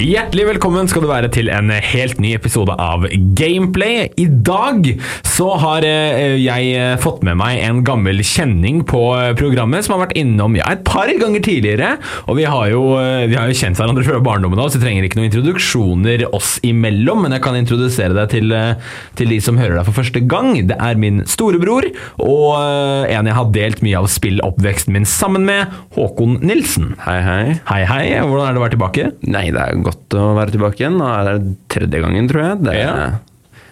Hjertelig velkommen skal du være til en helt ny episode av Gameplay. I dag så har eh, jeg fått med meg en gammel kjenning på programmet som har vært innom ja, et par ganger tidligere. Og vi har jo, eh, vi har jo kjent hverandre fra barndommen av, så vi trenger ikke noen introduksjoner oss imellom. Men jeg kan introdusere deg til, eh, til de som hører deg for første gang. Det er min storebror, og eh, en jeg har delt mye av spilloppveksten min sammen med, Håkon Nilsen. Hei, hei. Hei, hei. Hvordan er det å være tilbake? Nei, det er godt å være tilbake igjen. Nå er det tredje gangen, tror jeg. Det er, Ja.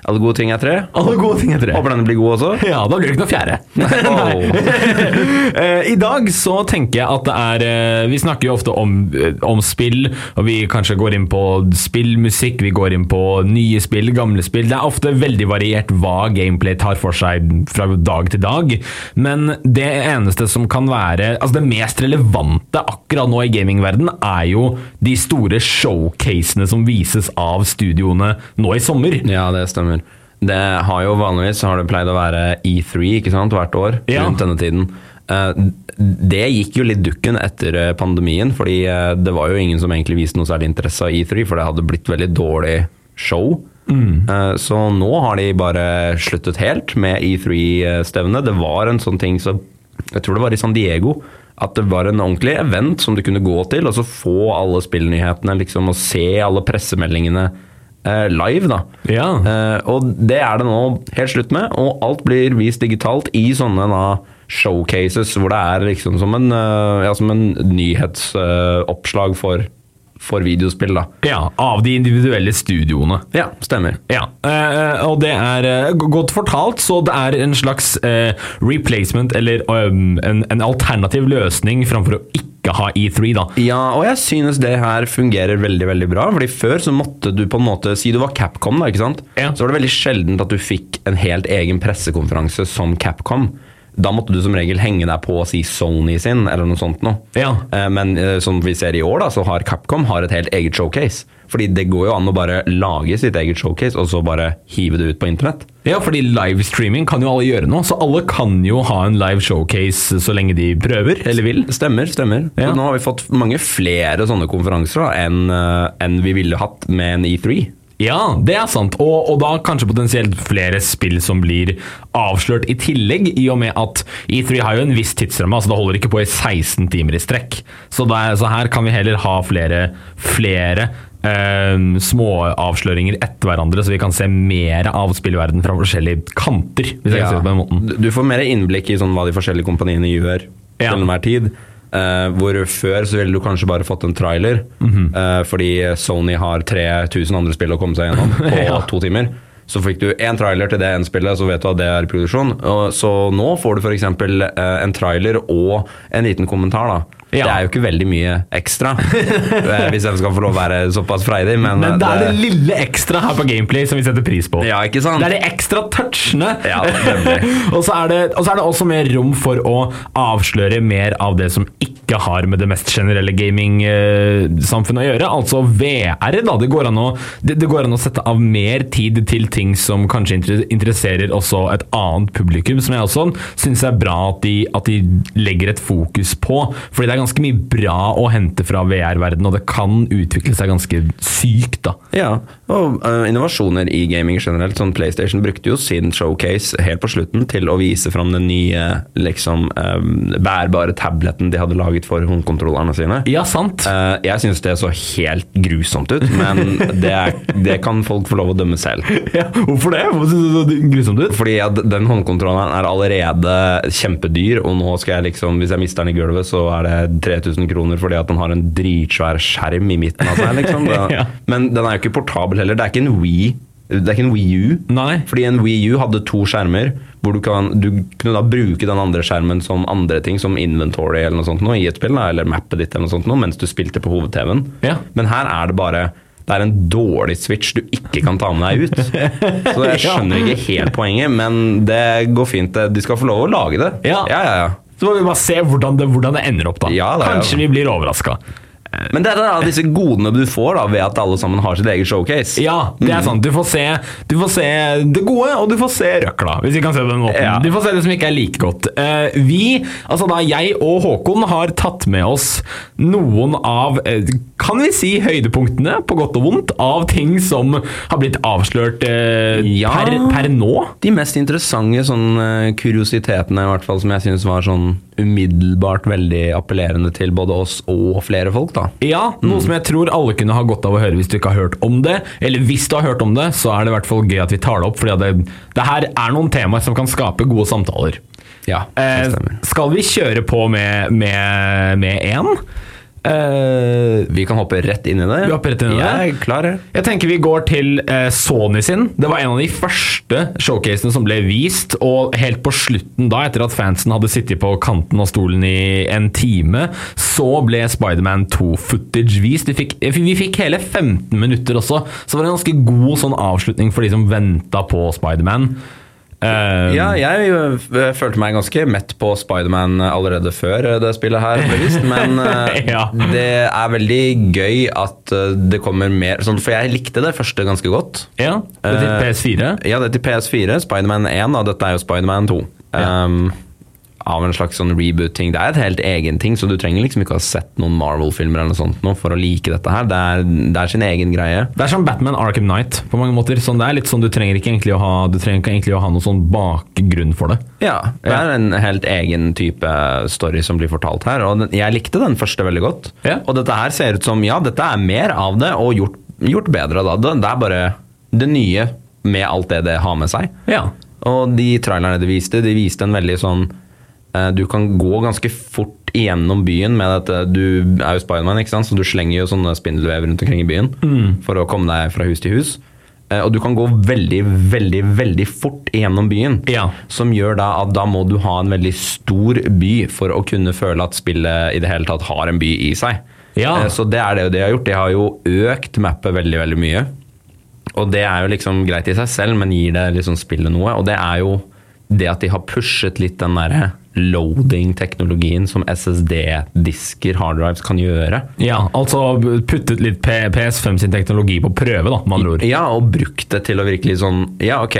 Alle gode ting er tre. Alle gode ting er tre. Håper denne blir god også. Ja, da blir det ikke noe fjerde. Oh. I dag så tenker jeg at det er eh, Vi snakker jo ofte om, eh, om spill, og vi kanskje går inn på spillmusikk, vi går inn på nye spill, gamle spill. Det er ofte veldig variert hva gameplay tar for seg fra dag til dag, men det eneste som kan være Altså det mest relevante akkurat nå i gamingverden er jo de store showcasene som vises av studioene nå i sommer. Ja, det stemmer. Det har jo Vanligvis så har det pleid å være E3 ikke sant, hvert år Ja. rundt denne tiden. Eh, Det gikk jo litt dukken etter eh, pandemien, fordi eh, det var jo ingen som egentlig viste noe særlig interesse av E3, for det hadde blitt veldig dårlig show. Eh, Så nå har de bare sluttet helt med E3-stevnet. Det var en sånn ting som Jeg tror det var i San Diego. At det var en ordentlig event som du kunne gå til, og så få alle spillnyhetene liksom, og se alle pressemeldingene live. da. Ja. Eh, og det er det nå helt slutt med, og alt blir vist digitalt i sånne da, showcases hvor det er liksom som en, eh, ja, som en nyhetsoppslag for, for videospill. da. Ja, av de individuelle studioene. Ja, stemmer. Ja, eh, og det er eh, godt fortalt, så det er en slags eh, replacement, eller um, en, en alternativ løsning framfor å ikke ha E3, da. Ja, og jeg synes det her fungerer veldig veldig bra. fordi Før så måtte du på en måte Si du var Capcom, da, ikke sant? Ja. Så var det veldig sjeldent at du fikk en helt egen pressekonferanse som Capcom. Da måtte du som regel henge deg på å si Sony sin, eller noe sånt noe. Ja. Eh, Men eh, som vi ser i år, da, så har Capcom har et helt eget showcase. Fordi det går jo an å bare lage sitt eget showcase, og så bare hive det ut på internett. Ja, fordi livestreaming kan jo alle gjøre nå, så alle kan jo ha en live showcase så lenge de prøver, eller vil. Stemmer, stemmer. Ja. Nå har vi fått mange flere sånne konferanser da, enn eh, enn vi ville hatt med en E E3. Ja, det er sant. Og, og da kanskje potensielt flere spill som blir avslørt i tillegg, i og med at E3 har jo en viss tidsramme, altså det holder ikke på i 16 timer i strekk. Så, det er, så her kan vi heller ha flere, flere eh, små avsløringer etter hverandre, så vi kan se mer av spillverden fra forskjellige kanter, hvis jeg kan si det på den måten. Du- får mer innblikk i sånn hva de forskjellige kompaniene gjør Ja. til enhver tid. Eh, hvor før så ville du kanskje bare fått en trailer, mm -hmm. uh, fordi Sony har 3000 andre spill å komme seg gjennom på Ja. to timer. Så fikk du én trailer til det ene spillet, så vet du at det er i produksjon. Uh, så nå får du f.eks. Uh, en trailer og en liten kommentar. da. Ja. Det er jo ikke veldig mye ekstra, eh, hvis jeg skal få lov å være såpass freidig. Men, Men det er eh, det lille ekstra her på Gameplay som vi setter pris på. Ja, ikke sant? Det er de ekstra touchene. Ja, og, så det, og så er det også mer rom for å avsløre mer av det som ikke har med det mest generelle gaming-samfunnet å gjøre. Altså VR. da. Det går, å, det, det går an å sette av mer tid til ting som kanskje interesserer også et annet publikum, som jeg også syns er bra at de, at de legger et fokus på. Fordi det er ganske mye bra å hente fra VR-verdenen, og det kan utvikle seg ganske sykt. da. Ja, og uh, innovasjoner i gaming generelt. Sånn PlayStation brukte jo sin showcase helt på slutten til å vise fram den nye liksom, um, bærbare tableten de hadde laget for håndkontrollerne sine. Ja, sant. Eh, jeg syns det så helt grusomt ut, men det, er, det kan folk få lov å dømme selv. Ja, hvorfor det? Hvorfor synes du det så grusomt ut? Fordi den håndkontrolleren er allerede kjempedyr, og nå skal jeg liksom, hvis jeg mister den i gulvet, så er det 3000 kroner fordi at den har en dritsvær skjerm i midten av seg. Liksom. Ja. Men den er jo ikke portabel heller. Det er ikke en Wii. Det er ikke en Wii U. Nei. Fordi en Wii U hadde to skjermer, hvor du, kan, du kunne da bruke den andre skjermen som andre ting, som inventory eller noe sånt nå, i et spill, eller mappet ditt eller noe sånt nå, mens du spilte på hoved-TV-en. Ja. Men her er det bare det er en dårlig switch du ikke kan ta med deg ut. Så jeg skjønner ikke helt poenget, men det går fint. De skal få lov å lage det. Ja. ja, ja. ja. Så må vi bare se hvordan det, hvordan det ender opp, da. Ja, ja. Kanskje vi blir overraska. Men det er da disse godene du får da, ved at alle sammen har sitt eget showcase. Ja, det er sant. Du får, se, du får se det gode, og du får se røkla, hvis vi kan se det på den måten. Ja. Du får se det som ikke er like godt. Eh, vi, altså da jeg og Håkon, har tatt med oss noen av, eh, kan vi si, høydepunktene, på godt og vondt, av ting som har blitt avslørt eh, Ja. per, per nå. De mest interessante sånn, eh, kuriositetene, i hvert fall, som jeg syns var sånn umiddelbart veldig appellerende til både oss og flere folk, da. Ja, noe som jeg tror alle kunne ha godt av å høre hvis du ikke har hørt om det. Eller hvis du har hørt om det, så er det i hvert fall gøy at vi tar det opp, for det, det her er noen temaer som kan skape gode samtaler. Ja, Eh, det stemmer. skal vi kjøre på med, med, med én? Eh, Vi kan hoppe rett inn i det. Vi hopper rett inn i det. Jeg klar, jeg. jeg tenker vi går til uh, Sony sin. Det var en av de første showcasene som ble vist. Og helt på slutten, da, etter at fansen hadde sittet på kanten av stolen i en time, så ble Spiderman 2-footage vist. Vi fikk, vi fikk hele 15 minutter også, så det var en ganske god sånn avslutning for de som venta på Spiderman. Eh, Ja, jeg øh, følte meg ganske mett på Spiderman allerede før øh, det spillet her ble vist, men uh, Ja. det er veldig gøy at det kommer mer sånn, For jeg likte det første ganske godt. ja, det er til Eh, PS4. Ja, det er til PS4, Spiderman 1, og dette er jo Spiderman 2. Um, av en slags sånn reboot-ting. Det er et helt egen ting, så du trenger liksom ikke ha sett noen Marvel-filmer eller noe sånt nå for å like dette her. Det er, det er sin egen greie. Det er som Batman Arkham Knight på mange måter. Sånn, det er litt sånn Du trenger ikke egentlig å ha egentlig å ha noen sånn bakgrunn for det. Ja, det er en helt egen type story som blir fortalt her, og jeg likte den første veldig godt. Ja. Og dette her ser ut som, ja, dette er mer av det, og gjort, gjort bedre da. Det, det er bare det nye med alt det det har med seg. Ja. Og de trailerne de viste, de viste en veldig sånn Du kan gå ganske fort igjennom byen med dette Du er jo Spiderman, ikke sant? så du slenger jo sånne spindelvev rundt omkring i byen for å komme deg fra hus til hus. Eh, Og du kan gå veldig, veldig, veldig fort gjennom byen. Ja. Som gjør da at da må du ha en veldig stor by for å kunne føle at spillet i det hele tatt har en by i seg. Ja. Eh, Så det er det de har gjort. De har jo økt mappet veldig, veldig mye. Og det er jo liksom greit i seg selv, men gir det liksom spillet noe. Og det er jo det at de har pushet litt den derre loading-teknologien som SSD-disker, harddrives, kan gjøre. Ja, altså puttet litt PS5 sin teknologi på prøve, da, med andre ord. Ja, og brukt det til å virkelig sånn Ja, ok,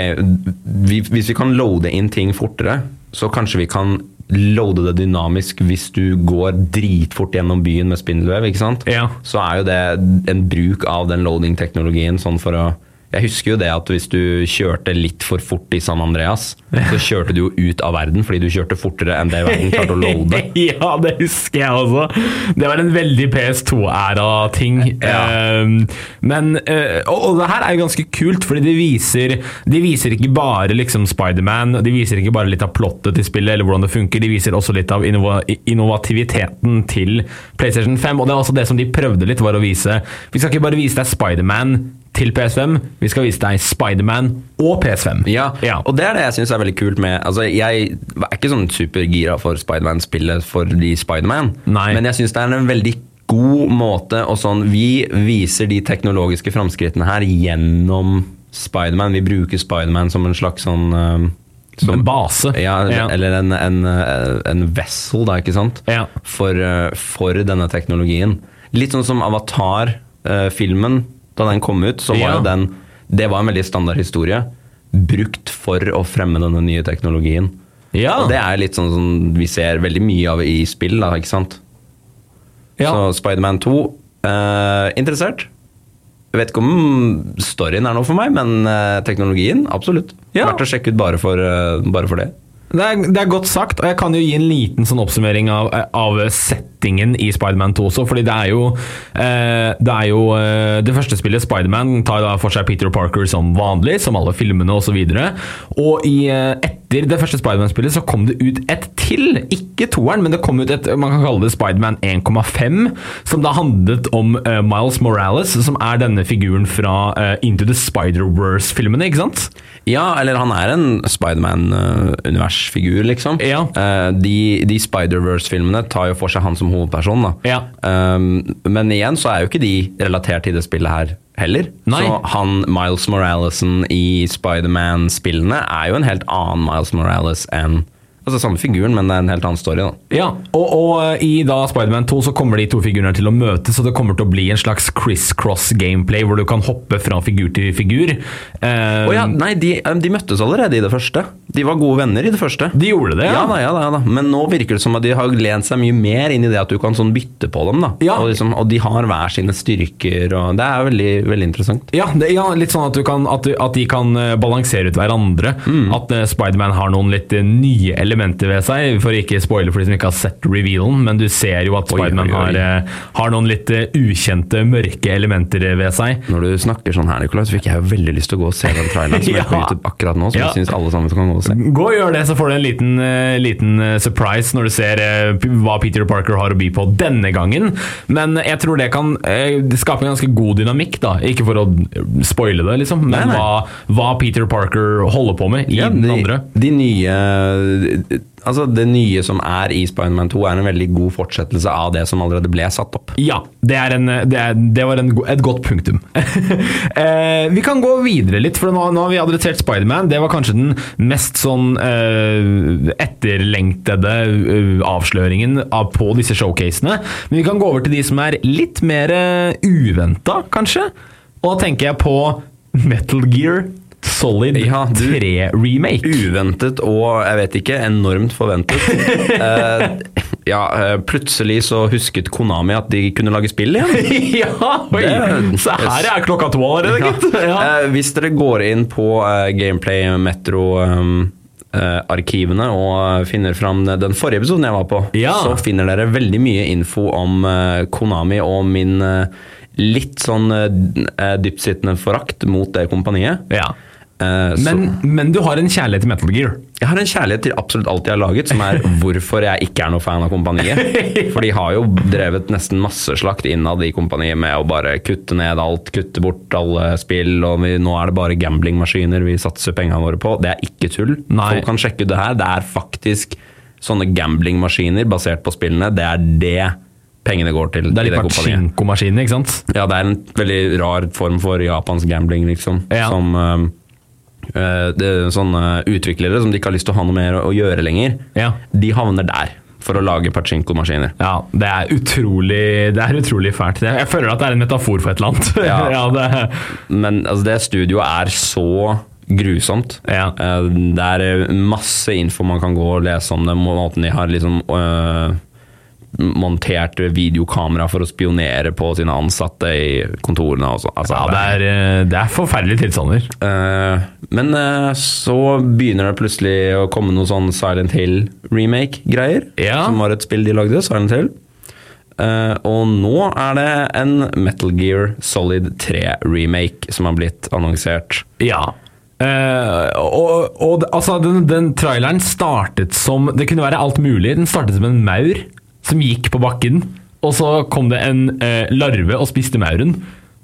vi, hvis vi kan loade inn ting fortere, så kanskje vi kan loade det dynamisk hvis du går dritfort gjennom byen med spindelvev, ikke sant? Ja. Så er jo det en bruk av den loading-teknologien sånn for å jeg husker jo det at hvis du kjørte litt for fort i San Andreas, så kjørte du jo ut av verden fordi du kjørte fortere enn det verden klarte å loade. ja, det husker jeg også. Det var en veldig PS2-æra-ting. Ja. Ehm, men eh, og, og det her er jo ganske kult, fordi de viser, de viser ikke bare liksom Spiderman, de viser ikke bare litt av plottet til spillet, eller hvordan det funker, de viser også litt av innova innovativiteten til PlayStation 5. Og det er også det som de prøvde litt, var å vise Vi skal ikke bare vise deg Spiderman til PS5, vi skal vise deg Spiderman og PS5. Ja, Ja. og det er det jeg syns er veldig kult med altså Jeg er ikke sånn supergira for Spiderman-spillet fordi Spiderman, men jeg syns det er en veldig god måte og sånn Vi viser de teknologiske framskrittene her gjennom Spiderman. Vi bruker Spiderman som en slags sånn uh, Som en base. Ja, Ja. eller en, en, eh, en vessel, da, ikke sant? Ja. For, eh, for denne teknologien. Litt sånn som Avatar-filmen. Da den kom ut, så var Ja. jo den Det var en veldig standard historie. Brukt for å fremme denne nye teknologien. Ja. Og det er litt sånn som vi ser veldig mye av i spill, da, ikke sant? Ja. Så Spiderman 2 eh, Interessert. Jeg vet ikke om storyen er noe for meg, men eh, teknologien, absolutt. Ja. Verdt å sjekke ut bare for, eh, bare for det. Det er, det er godt sagt, og jeg kan jo gi en liten sånn oppsummering av, av settingen i Spiderman 2 også, fordi det er jo eh, Det er jo eh, det første spillet, Spiderman, tar da for seg Peter Parker som vanlig, som alle filmene osv. Og, så og i, eh, etter det første Spiderman-spillet så kom det ut et til, ikke toeren, men det kom ut et man kan kalle det Spiderman 1,5, som da handlet om Miles Morales, som er denne figuren fra Into the Spider-Verse-filmene, ikke sant? Ja, eller han er en Spiderman-universfigur, liksom. Ja. Uh, de de Spider-Verse-filmene tar jo for seg han som hovedperson, da. Ja. Um, men igjen så er jo ikke de relatert til det spillet her heller. Nei. Så han Miles Moralesen i Spiderman-spillene er jo en helt annen Miles Morales enn Altså samme figuren, men det er en helt annen story, da. Ja, og, og eh, i da Spiderman 2 så kommer de to figurene til å møtes, og det kommer til å bli en slags criss-cross gameplay hvor du kan hoppe fra figur til figur. Eh, oh ja, nei, de, eh, de møttes allerede i det første. De var gode venner i det første. De gjorde det, Ja ja? da, ja da, ja da. Men nå virker det som at de har lent seg mye mer inn i det at du kan sånn bytte på dem. da. Ja. Og, liksom, og de har hver sine styrker, og det er veldig, veldig interessant. Ja, det, ja, litt sånn at, du kan, at, at de kan balansere ut hverandre. Mm. At uh, Spiderman har noen litt nye elementer ved seg, for ikke spoile for de som ikke har sett revealen, men du ser jo at Spiderman har, eh, har noen litt eh, ukjente, mørke elementer ved seg. Når du snakker sånn her, Nikolai, så fikk jeg jo veldig lyst til å gå og se den traileren som er på Ja. YouTube akkurat nå, som Ja. jeg syns alle sammen kan gå og se. Gå og gjør det, så får du en liten, eh, liten surprise når du ser hva Peter Parker har å by på denne gangen. Men jeg tror det kan skape en ganske god dynamikk, da. Ikke for å spoile det, liksom, men Nei, nei. Hva, hva Peter Parker holder på med i Ja, den de, andre. de nye Altså, det nye som er i Spiderman 2, er en veldig god fortsettelse av det som allerede ble satt opp. Ja, det, en, det, er, det var en, et godt punktum. eh, vi kan gå videre litt, for nå, nå har vi adressert Spiderman. Det var kanskje den mest sånn eh, etterlengtede eh, avsløringen av, på disse showcasene. Men vi kan gå over til de som er litt mer uh, uventa, kanskje. Og da tenker jeg på Metal Gear Solid Ja, du- 3-remake. Uventet og jeg vet ikke, enormt forventet. uh, ja, eh, plutselig så husket Konami at de kunne lage spill igjen. ja, oi! Det- Så her er klokka to allerede, gitt. Ja. Uh, hvis dere går inn på uh, Gameplay Metro um, arkivene og finner fram den forrige episoden jeg var på, Ja. så finner dere veldig mye info om Konami og min litt sånn dyptsittende forakt mot det kompaniet. ja. Så- Men, men du har en kjærlighet til Metal Gear. Jeg har en kjærlighet til absolutt alt de har laget, som er hvorfor jeg ikke er noe fan av kompaniet. For de har jo drevet nesten masseslakt innad i kompaniet med å bare kutte ned alt, kutte bort alle spill, og vi, nå er det bare gamblingmaskiner vi satser pengene våre på. Det er ikke tull. Nei. Folk kan sjekke ut det her. Det er faktisk sånne gamblingmaskiner basert på spillene. Det er det pengene går til. Det er litt pachinko-maskiner, ikke sant? Ja, det er en veldig rar form for japansk gambling, liksom. Ja. Som er sånne utviklere som de ikke har lyst til å ha noe mer å gjøre lenger, Ja. de havner der for å lage pachinko-maskiner. Ja, det er utrolig Det er utrolig fælt. Jeg føler at det er en metafor for et eller annet. Ja. det, Men altså, det studioet er så grusomt. Ja. Eh, Det er eh, masse info man kan gå og lese om det, måten de har liksom øh, montert videokamera for å spionere på sine ansatte i kontorene. Altså, ja, det, er, eh, det er forferdelige tilstander. Uh, men uh, så begynner det plutselig å komme noe sånn Silent Hill-remake-greier. Ja. Som var et spill de lagde, Silent Hill. Uh, og nå er det en Metal Gear Solid 3-remake som har blitt annonsert. Ja. Uh, og og altså, den, den traileren startet som Det kunne være alt mulig. Den startet som en maur som gikk på bakken. Og så kom det en eh, larve og spiste mauren.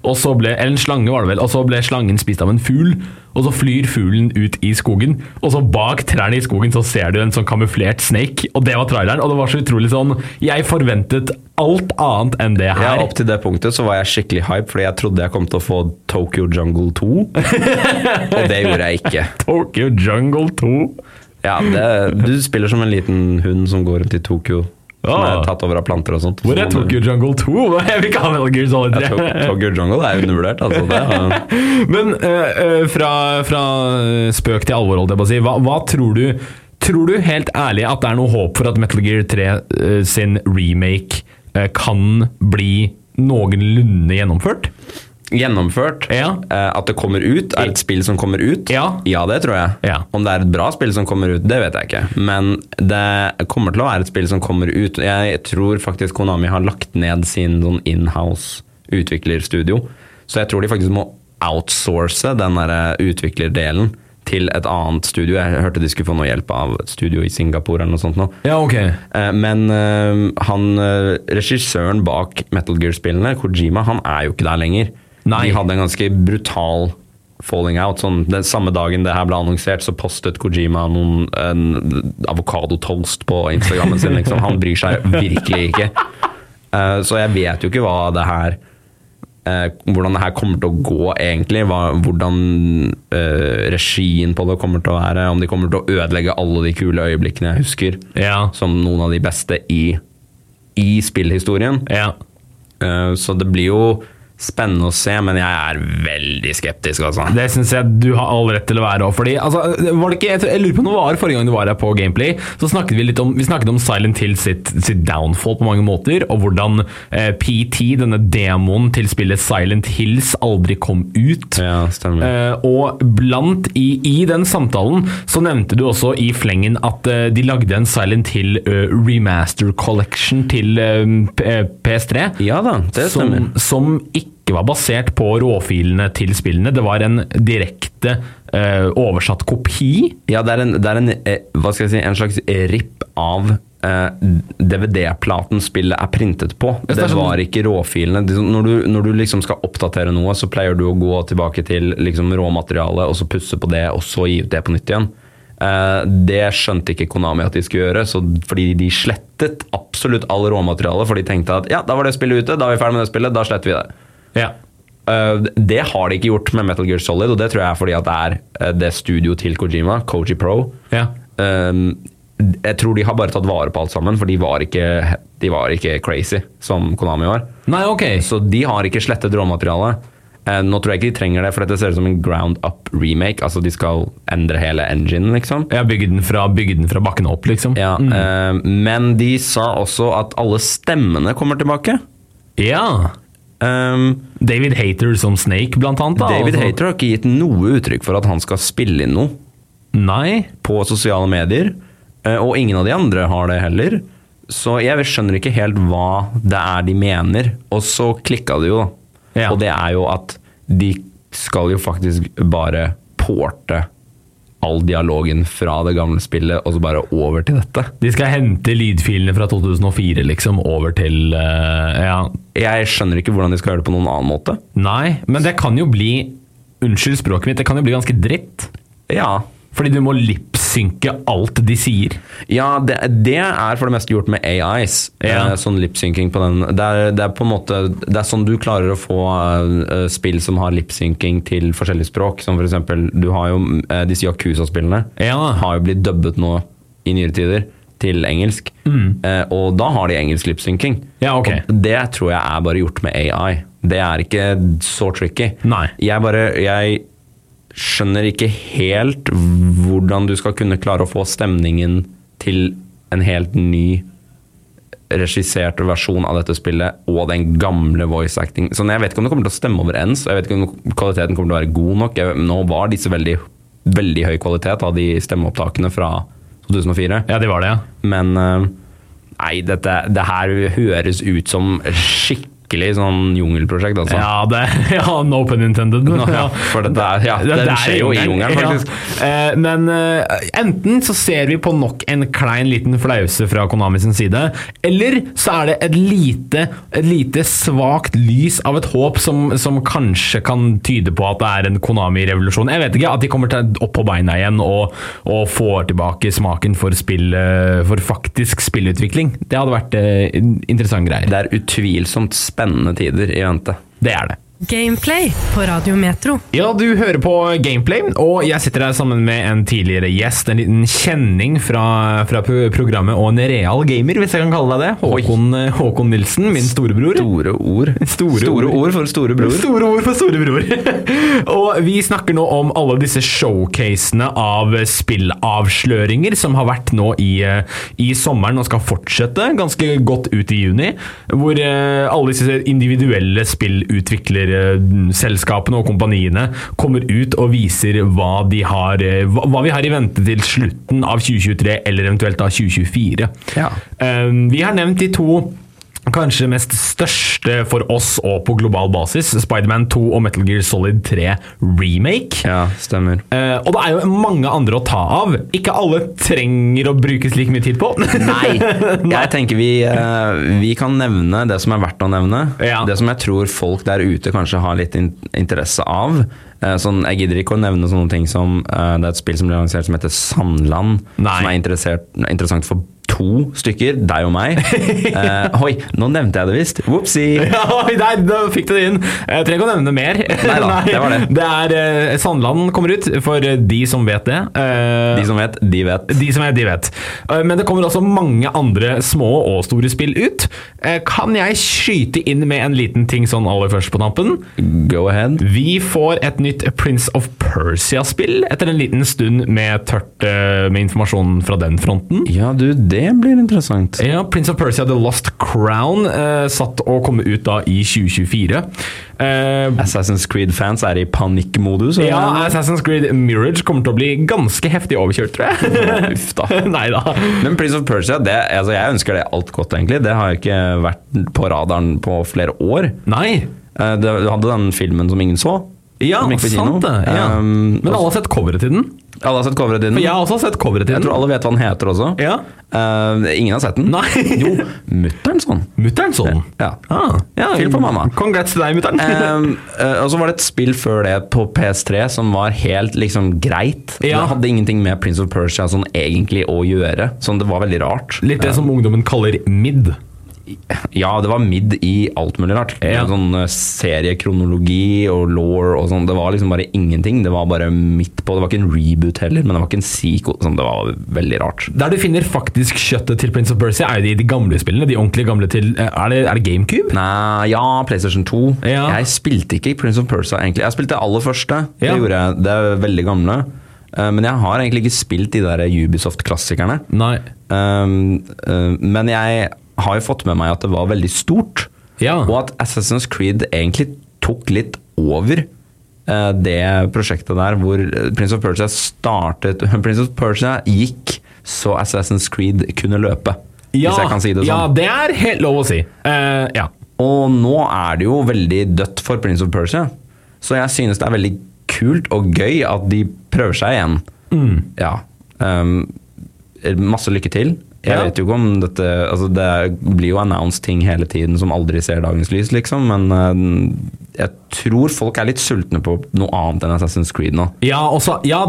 Og så ble, eller en slange var det vel, og så ble slangen spist av en fugl. Og så flyr fuglen ut i skogen, og så bak trærne i skogen så ser du en sånn kamuflert snake. Og det var traileren, og det var så utrolig sånn Jeg forventet alt annet enn det her. Ja. Opp til det punktet så var jeg skikkelig hype, fordi jeg trodde jeg kom til å få Tokyo Jungle 2. og det gjorde jeg ikke. Tokyo Jungle 2. Ja, det, Du spiller som en liten hund som går rundt i Tokyo. Som Ah. er tatt over av planter og sånt. Hvor er Tokyo Jungle 2? Jeg vil ikke ha Metal Gear Solid 3. Ja, Tokyo Jungle er undervurdert. Altså, det Men eh, eh, fra, fra spøk til alvor, holdt jeg på å si. Hva, hva tror du Tror du helt ærlig at det er noe håp for at Metal Gear 3 uh, sin remake uh, kan bli noenlunde gjennomført? Gjennomført. Ja. Eh, At det kommer ut, er et spill som kommer ut. Ja. det tror jeg. Ja. Om det er et bra spill som kommer ut, det vet jeg ikke. Men det kommer til å være et spill som kommer ut. Jeg tror faktisk Konami har lagt ned sin sånn inhouse utviklerstudio. Så jeg tror de faktisk må outsource den der eh, utviklerdelen til et annet studio. Jeg hørte de skulle få noe hjelp av et studio i Singapore eller noe sånt nå. Ja, ok. Eh, Men han, regissøren bak Metal Gear-spillene, Kojima, han er jo ikke der lenger. Nei. De hadde en ganske brutal falling out. Sånn, den samme dagen det her ble annonsert, så postet Kojima noen, en avokadotoast på Instagrammen sin. Liksom. Han bryr seg virkelig ikke. Uh, så jeg vet jo ikke hva det her eh, hvordan det her kommer til å gå, egentlig. Hva, hvordan uh, regien på det kommer til å være. Om de kommer til å ødelegge alle de kule øyeblikkene jeg husker, Ja. som noen av de beste i, i spillhistorien. ja. Så det blir jo spennende å se, men jeg er veldig skeptisk, altså. Det syns jeg du har all rett til å være. Fordi altså, var det ikke, jeg, tror- jeg lurer på det var forrige gang du var her på Gameplay, så snakket vi litt om, vi snakket om Silent Hill sitt, sitt downfall på mange måter, og hvordan eh, PT, denne demoen til spillet Silent Hills, aldri kom ut. Ja. Eh, og blant i, i den samtalen så nevnte du også i flengen at eh, de lagde en Silent Hill eh, remaster collection til eh, eh, PS3 Ja da, det stemmer. som, som ikke var basert på råfilene til spillene. Det var en direkte uh, oversatt kopi. Ja, det er en, det er en eh, hva skal jeg si, en slags rip av eh, DVD-platen spillet er printet på. det sånn- var ikke råfilene. Når du, når du liksom skal oppdatere noe, så pleier du å gå tilbake til liksom råmaterialet, og så pusse på det, og så gi ut det på nytt igjen. Uh, det skjønte ikke Konami at de skulle gjøre, så fordi de slettet absolutt all råmateriale. for de tenkte at ja, da var det spillet ute, da er vi ferdig med det spillet, da sletter vi det. Ja. Uh, det har de ikke gjort med Metal Gear Solid, og det tror jeg er fordi at det er uh, det studio til Kojima, Koji Pro. ja. Um, jeg tror de har bare tatt vare på alt sammen, for de var ikke, de var ikke crazy som Konami var. Nei, okay. Så de har ikke slettet råmaterialet. Uh, nå tror jeg ikke de trenger det, for dette ser ut som en ground up remake. Altså de skal endre hele engine, liksom. Ja, bygge den fra, den fra bakken opp, liksom. Ja, uh, men de sa også at alle stemmene kommer tilbake. Ja. Um, David Hater som Snake, blant annet. Da, David altså. Hater har ikke gitt noe uttrykk for at han skal spille inn noe. Nei. på sosiale medier, eh, og ingen av de andre har det heller. Så jeg skjønner ikke helt hva det er de mener. Og så klikka det jo, da. Ja. Og det er jo at de skal jo faktisk bare porte all dialogen fra det gamle spillet og så bare over til dette. De skal hente lydfilene fra 2004 liksom over til uh, Ja. Jeg skjønner ikke hvordan de skal gjøre det på noen annen måte. Nei, men det kan jo bli Unnskyld språket mitt, det kan jo bli ganske dritt. Ja, Fordi du må lipsynke alt de sier. Ja, det, det er for det meste gjort med AIs. Ja. Eh, sånn lipsynking på den. Det er, det er på en måte Det er sånn du klarer å få eh, spill som har lipsynking til forskjellige språk. Som for eksempel, du har jo eh, disse Yakuza-spillene. Ja. Har jo blitt dubbet nå i nyere tider til engelsk. Mm. og da har de engelsk lipsynking. Ja, okay. Og det tror jeg er bare gjort med AI. Det er ikke så tricky. Nei. Jeg bare Jeg skjønner ikke helt hvordan du skal kunne klare å få stemningen til en helt ny regissert versjon av dette spillet og den gamle voice acting. Så jeg vet ikke om det kommer til å stemme overens, jeg vet ikke om kvaliteten kommer til å være god nok. Jeg, nå var disse veldig, veldig høy kvalitet av de stemmeopptakene fra 2004. Ja, det var det, ja. Men eh, nei, dette, det her høres ut som skikkelig sånn jungelprosjekt, altså. Ja, det, ja no pun intended. No, ja, for det der, ja, Det- det, er skjer jo i jungelen, faktisk. Ja. Eh, Men eh, enten så ser vi på nok en klein liten flause fra Konami sin side, eller så er det et lite, et lite svakt lys av et håp som, som kanskje kan tyde på at det er en Konami-revolusjon. Jeg vet ikke, at de kommer til opp på beina igjen og, og får tilbake smaken for, spill, eh, for faktisk spillutvikling. Det hadde vært eh, interessant greier. Det er utvilsomt spennende tider i vente. Det er det. Gameplay på Radio Metro. Ja, du hører på Gameplay, og jeg sitter her sammen med en tidligere gjest. En liten kjenning fra, fra programmet og en real gamer, hvis jeg kan kalle deg det. Håkon, eh, Håkon Nilsen, min storebror. Store ord. Store ord. ord for storebror. Store ord for storebror. og vi snakker nå om alle disse showcasene av spillavsløringer som har vært nå i, eh, i sommeren og skal fortsette ganske godt ut i juni. Hvor eh, alle disse individuelle spillutviklerselskapene og kompaniene kommer ut og viser hva, de har, eh, hva, hva vi har i vente til slutten av 2023, eller eventuelt da 2024. Ja. Eh, Vi har nevnt de to kanskje mest største for oss og på global basis, Spiderman 2 og Metal Gear Solid 3 Remake. Ja, stemmer. Eh, og det er jo mange andre å ta av. Ikke alle trenger å brukes like mye tid på. Nei, jeg tenker vi, eh, vi kan nevne det som er verdt å nevne. Ja. Det som jeg tror folk der ute kanskje har litt in interesse av. Eh, Sånn, jeg gidder ikke å nevne sånne ting som eh, Det er et spill som ble lansert som heter Sandland. Nei. Som er interessert, interessant for to stykker, deg og meg. Eh, oi, nå nevnte jeg det visst. Whoopsie! Ja, oi, nei, da fikk du det inn. Jeg trenger ikke å nevne mer. Nei da, det var det. det er eh, Sandland kommer ut, for de som vet det. Eh, De som vet, de vet. De som vet, de vet. Eh, Men det kommer også mange andre små og store spill ut. Eh, Kan jeg skyte inn med en liten ting sånn aller først på tampen? Go ahead. Vi får et nytt Prince of Persia-spill etter en liten stund med tørt eh, med informasjon fra den fronten. Ja, du, det blir interessant. Ja, Prince of Persia The Lost Crown eh, satt å komme ut da i 2024. Eh, Assassin's Creed-fans er i panikkmodus. ja, Assassin's Creed Mirage kommer til å bli ganske heftig overkjørt, tror jeg. Uff da. Nei da. Men Prince of Persia, det, altså jeg ønsker det alt godt, egentlig. Det har jo ikke vært på radaren på flere år. Nei. Eh, det- Du hadde den filmen som ingen så. Ja, sant det. Ja. Um, Men alle har sett coveret til den. alle har sett coveret til den. For jeg har også sett coveret til Jeg tror alle vet hva den heter også. Ja. Uh, ingen har sett den. Nei. Jo, mutter'n sånn. Mutter'n sånn? Ja. Ah, ja. Film for mamma. Congrats til deg, mutter'n. Um, uh, og så var det et spill før det på PS3 som var helt liksom greit. Ja. Det hadde ingenting med Prince of Persia sånn egentlig å gjøre. Sånn, det var veldig rart. Litt det som ungdommen kaller mid. Ja, det var midd i alt mulig rart. Ja. Sånn eh, seriekronologi og law og sånn. Det var liksom bare ingenting. Det var bare midt på. Det var ikke en reboot heller, men det var ikke en sequel. Sånn, det var veldig rart. Der du finner faktisk kjøttet til Prince of Persia, er jo de, de gamle spillene. De ordentlig gamle til eh, Er det, er det GameCube? Nei, ja, PlayStation 2. Ja. Jeg spilte ikke Prince of Persia, egentlig. Jeg spilte det aller første. Det Ja. gjorde jeg. Det er veldig gamle. Eh, Men jeg har egentlig ikke spilt de der Ubisoft-klassikerne. Nei. Um, uh, men jeg har jo fått med meg at det var veldig stort. Ja. Og at Assassin's Creed egentlig tok litt over uh, det prosjektet der hvor Prince of Persia startet Prince of Persia gikk så Assassin's Creed kunne løpe. Ja, hvis jeg kan si det sånn. ja, det er helt lov å si. Uh, ja. Og nå er det jo veldig dødt for Prince of Persia. Så jeg synes det er veldig kult og gøy at de prøver seg igjen. Mm. Ja. Um, masse lykke til. Jeg Ja. vet jo ikke om dette altså Det blir jo announced ting hele tiden som aldri ser dagens lys, liksom. Men uh, jeg tror folk er litt sultne på noe annet enn Assassin's Creed nå. Ja, også, ja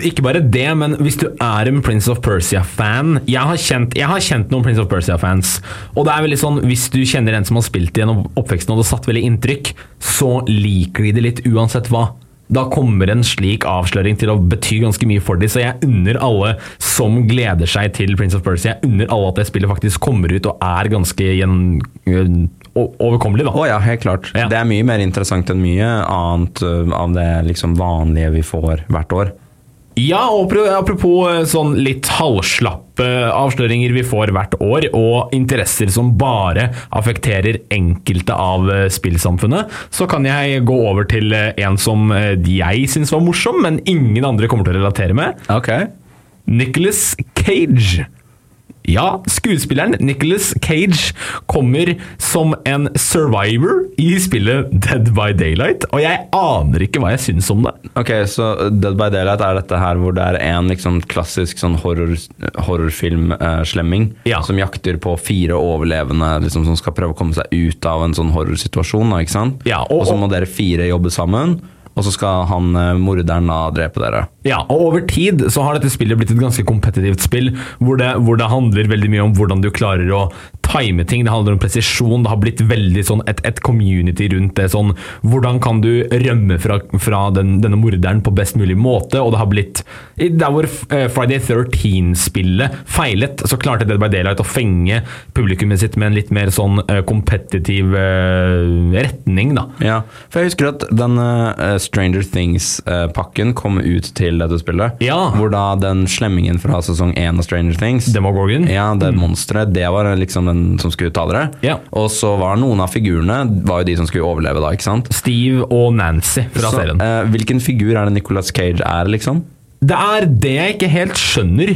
ikke bare det, men hvis du er en Prince of Persia-fan jeg, jeg har kjent noen Prince of Persia-fans. Og det er veldig sånn, Hvis du kjenner en som har spilt gjennom oppveksten og det har satt veldig inntrykk, så liker de det litt uansett hva. Da kommer en slik avsløring til å bety ganske mye for dem. Så jeg unner alle som gleder seg til Prince of Percy, jeg unner alle at det spillet faktisk kommer ut og er ganske gjen, overkommelig. da. Å ja, helt klart. Ja. Det er mye mer interessant enn mye annet av det liksom vanlige vi får hvert år. Ja, og apropos eh, sånn litt halvslappe avsløringer vi får hvert år, og interesser som bare affekterer enkelte av eh, spillsamfunnet, så kan jeg gå over til eh, en som eh, jeg syns var morsom, men ingen andre kommer til å relatere med. Ok. Nicholas Cage. Ja, skuespilleren Nicholas Cage kommer som en survivor i spillet Dead by Daylight, og jeg aner ikke hva jeg syns om det. Ok, så Dead by Daylight er dette her hvor det er en liksom klassisk sånn horror, horrorfilm-slemming Ja. som jakter på fire overlevende liksom, som skal prøve å komme seg ut av en sånn horrorsituasjon. ikke sant? Ja, og- og så må dere fire jobbe sammen, og så skal han eh, morderen da drepe dere. Ja, og over tid så har dette spillet blitt et ganske kompetitivt spill, hvor det, hvor det handler veldig mye om hvordan du klarer å time ting, det handler om presisjon, det har blitt veldig sånn et, et community rundt det, sånn hvordan kan du rømme fra, fra den, denne morderen på best mulig måte, og det har blitt, der hvor eh, Friday 13-spillet feilet, så klarte Dead by Daylight å fenge publikummet sitt med en litt mer sånn eh, kompetitiv uh, retning da. Ja, for jeg husker at den uh, Stranger Things-pakken kom ut til dette spillet. Ja. Hvor da den slemmingen fra sesong én av Stranger Things Demogorgon. Ja, det monsteret, det var liksom den som skulle ta dere. Ja. Og så var noen av figurene var jo de som skulle overleve da, ikke sant? Steve og Nancy fra Så, serien. eh, hvilken figur er det Nicolas Cage er, liksom? Det er det jeg ikke helt skjønner.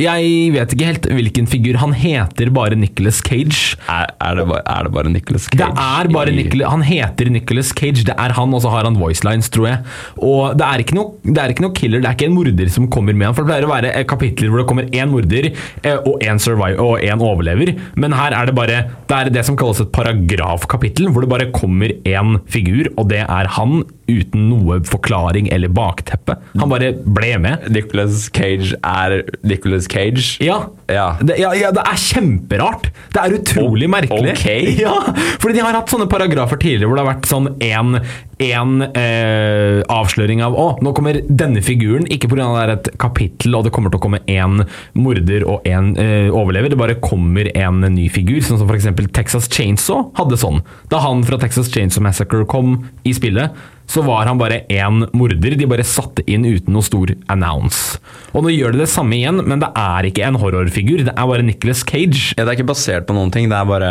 Jeg vet ikke helt hvilken figur. Han heter bare Nicholas Cage. Er, er, det, bare, er det bare Nicolas Cage? Det er bare Nicolas, Han heter Nicholas Cage, det er han, og så har han voicelines, tror jeg. Og det er, noe, det er ikke noe killer, det er ikke en morder som kommer med han. For det pleier å være kapitler hvor det kommer én morder eh, og én og én overlever. Men her er det bare Det er det som kalles et paragrafkapittel, hvor det bare kommer én figur, og det er han. Uten noe forklaring eller bakteppe. Han bare ble med. Nicholas Cage er Nicholas Cage. Ja. Ja. Det, ja, ja, det er kjemperart. Det er utrolig merkelig. ok. Ja, fordi de har hatt sånne paragrafer tidligere hvor det har vært sånn en, en eh, avsløring av Å, nå kommer denne figuren. Ikke pga. det er et kapittel og det kommer til å komme én morder og én eh, overlever. Det bare kommer en ny figur, sånn som f.eks. Texas Chainsaw hadde sånn. Da han fra Texas Chainsaw Massacre kom i spillet, så var han bare én morder. De bare satte inn uten noe stor announce. Og nå gjør de det samme igjen, men det er ikke en horrorfigur. Det er bare Nicholas Cage. Ja, det er ikke basert på noen ting, det er bare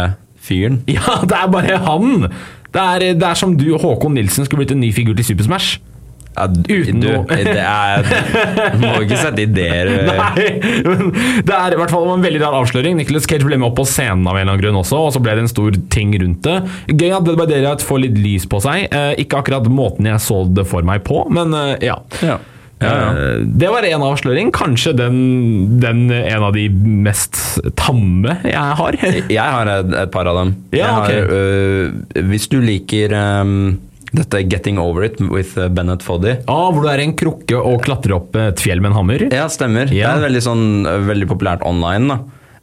fyren. Ja, det er bare han! Det er, det er som du, og Håkon Nilsen, skulle blitt en ny figur til Super Smash. Ja, Uten du, noe- det er Du må ikke sette ideer Nei, men det er i hvert fall en veldig rar avsløring. Nicholas Cage ble med opp på scenen av en eller annen grunn også, og så ble det en stor ting rundt det. Gøy at Dead by Daylight får litt lys på seg. Eh, ikke akkurat måten jeg så det for meg på, men eh, ja. Ja. Ja, ja. Eh, Det var en avsløring. Kanskje den, den en av de mest tamme jeg har. Jeg har et, et par av dem. Ja, jeg har, øh, hvis du liker um, dette 'Getting Over It' with uh, Bennett Foddy Ah, hvor du er en krukke og klatrer opp et fjell med en hammer. Ja, stemmer. Yeah. Det er veldig, sånn, veldig populært online. Da.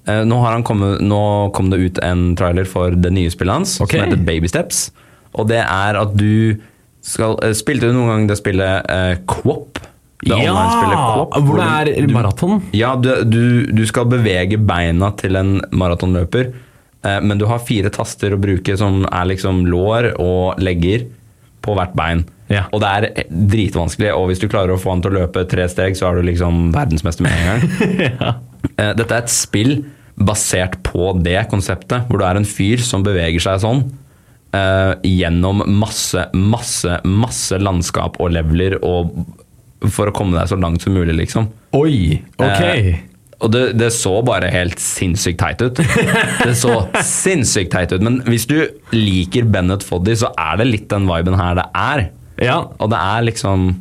Eh, Nå, har han kommet, nå kom det ut en trailer for det nye spillet hans, okay. som heter Baby Steps. Og det er at du skal eh, Spilte du noen gang det spillet eh, Quop? Det online-spillet hvor det er maraton. Ja, du, du, du skal bevege beina til en maratonløper, eh, men du har fire taster å bruke som er liksom lår og legger på hvert bein. Ja. Og det er dritvanskelig, og hvis du klarer å få han til å løpe tre steg, så er du liksom verdensmester med en gang. Eh, Dette er et spill basert på det konseptet, hvor du er en fyr som beveger seg sånn. eh, gjennom masse, masse, masse landskap og leveler og for å komme deg så langt som mulig, liksom. Oi, ok. Eh, og det, det så bare helt sinnssykt teit ut. Det så sinnssykt teit ut. Men hvis du liker Bennett Foddy, så er det litt den viben her det er. ja. Og det er liksom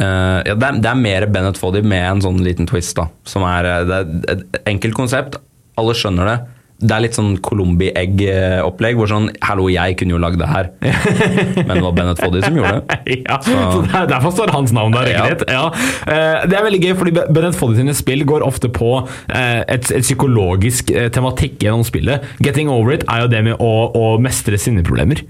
Uh, ja, det, er, det er mer Bennett Foddy med en sånn liten twist, da. Som er, eh, det er et enkelt konsept. Alle skjønner det. Det er litt sånn Colombi Egg-opplegg, hvor sånn Hallo, jeg kunne jo lagd det her. Men det var Bennett Foddy som gjorde det. ja, så så Derfor står hans navn der. Ja. ikke sant? Ja. Eh, Det er veldig gøy, fordi Bennett Foddy sine spill går ofte på eh, et, et psykologisk eh, tematikk gjennom spillet. Getting over it er jo det med å, å mestre sinneproblemer.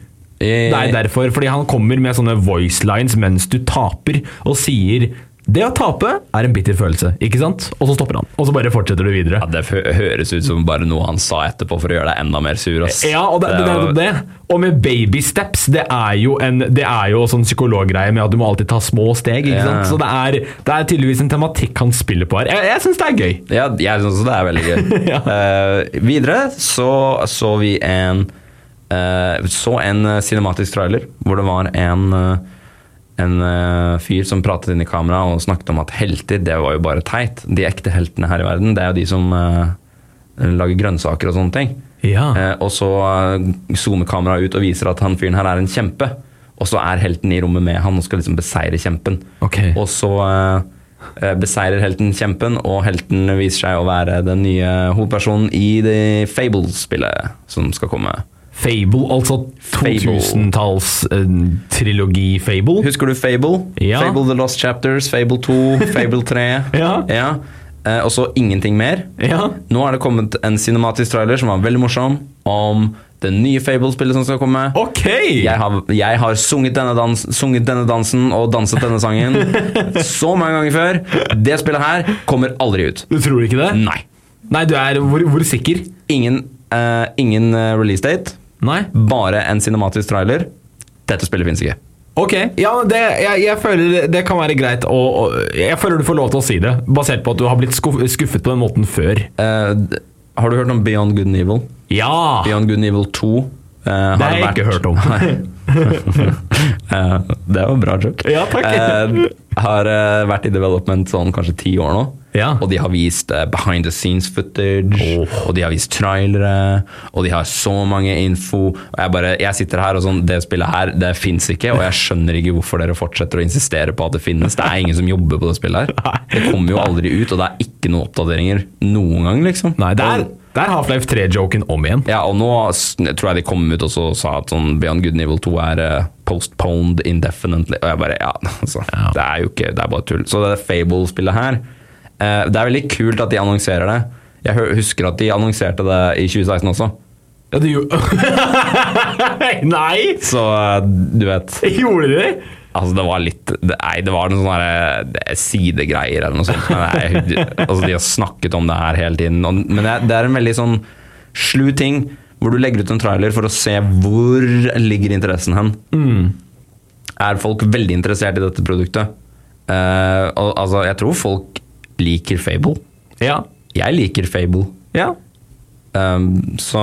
Det er derfor, fordi han kommer med sånne voice lines mens du taper, og sier det å tape er en bitter følelse, ikke sant? Og så stopper han. Og så bare fortsetter du videre. Ja, Det høres ut som bare noe han sa etterpå for å gjøre deg enda mer sur. Ass. Ja, og det, det, det, det. Og med baby steps, det er jo en Det er jo sånn psykologgreie med at du må alltid ta små steg. ikke Ja. sant? Så det er, det er tydeligvis en tematikk han spiller på her. Jeg, jeg syns det er gøy. Ja, jeg syns også det er veldig gøy. Ja. uh, videre så så vi en uh, Så en eh, cinematisk trailer hvor det var en eh, en uh, fyr som pratet inn i kamera og snakket om at helter, det var jo bare teit. De ekte heltene her i verden, det er jo de som uh, lager grønnsaker og sånne ting. Ja. Uh, og så zoomer kameraet ut og viser at han fyren her er en kjempe. Og så er helten i rommet med han og skal liksom beseire kjempen. Okay. Og så beseirer helten kjempen, og helten viser seg å være den nye hovedpersonen i The Fable-spillet som skal komme. Fable, altså Fable. 2000-tallstrilogi Fable. Husker du Fable? Ja. Fable The Lost Chapters, Fable 2, Fable 3. Ja. Eh, og så ingenting mer. Ja. Nå er det kommet en cinematisk trailer som var veldig morsom, om det nye Fable-spillet som skal komme. Ok! Jeg har, jeg har sunget, denne dans, sunget denne dansen og danset denne sangen så mange ganger før. Det spillet her kommer aldri ut. Du tror ikke det? Nei. Nei, du er hvor, hvor sikker? Ingen, eh, ingen eh, release date, Nei? bare en cinematisk trailer. Dette spillet fins ikke. Ok, ja, det, jeg, jeg føler det kan være greit å, Jeg føler du får lov til å si det, basert på at du har blitt skuffet på den måten før. Uh, har du hørt om Beyond Good and Evil? Ja! Beyond Good and Evil 2. Uh, Det har jeg ikke hørt om. Eh, det var bra joke. Ja, takk. Eh, har eh, vært i development sånn kanskje ti år nå. Ja. Og de har vist eh, behind the scenes footage, oh. og de har vist trailere, og de har så mange info. Og jeg bare, jeg sitter her og sånn, det spillet her, det fins ikke, og jeg skjønner ikke hvorfor dere fortsetter å insistere på at det finnes. Det er ingen som jobber på det spillet her. Det kommer jo aldri ut, og det er ikke noen oppdateringer noen gang, liksom. Nei, det er, Det er Half-Life 3-joken om igjen. Ja, og nå tror jeg de kom ut og så sa at sånn Beyond Good Nivel Evil 2 er eh, postponed indefinitely. Og jeg bare Ja, altså. Ja. Det er jo ikke Det er bare tull. Så det Fable-spillet her eh, Det er veldig kult at de annonserer det. Jeg husker at de annonserte det i 2016 også. Ja, de gjorde Nei! Så eh, du vet Gjorde de det? Altså, det var litt det, Nei, det var noen sånne er sidegreier eller noe sånt. Men jeg, altså, de har snakket om det her hele tiden. Og, men det, det er en veldig sånn slu ting, hvor du legger ut en trailer for å se hvor ligger interessen hen. Er folk veldig interessert i dette produktet? Uh, og, altså, jeg tror folk liker Fable. Ja. Jeg liker Fable. Ja. Um, så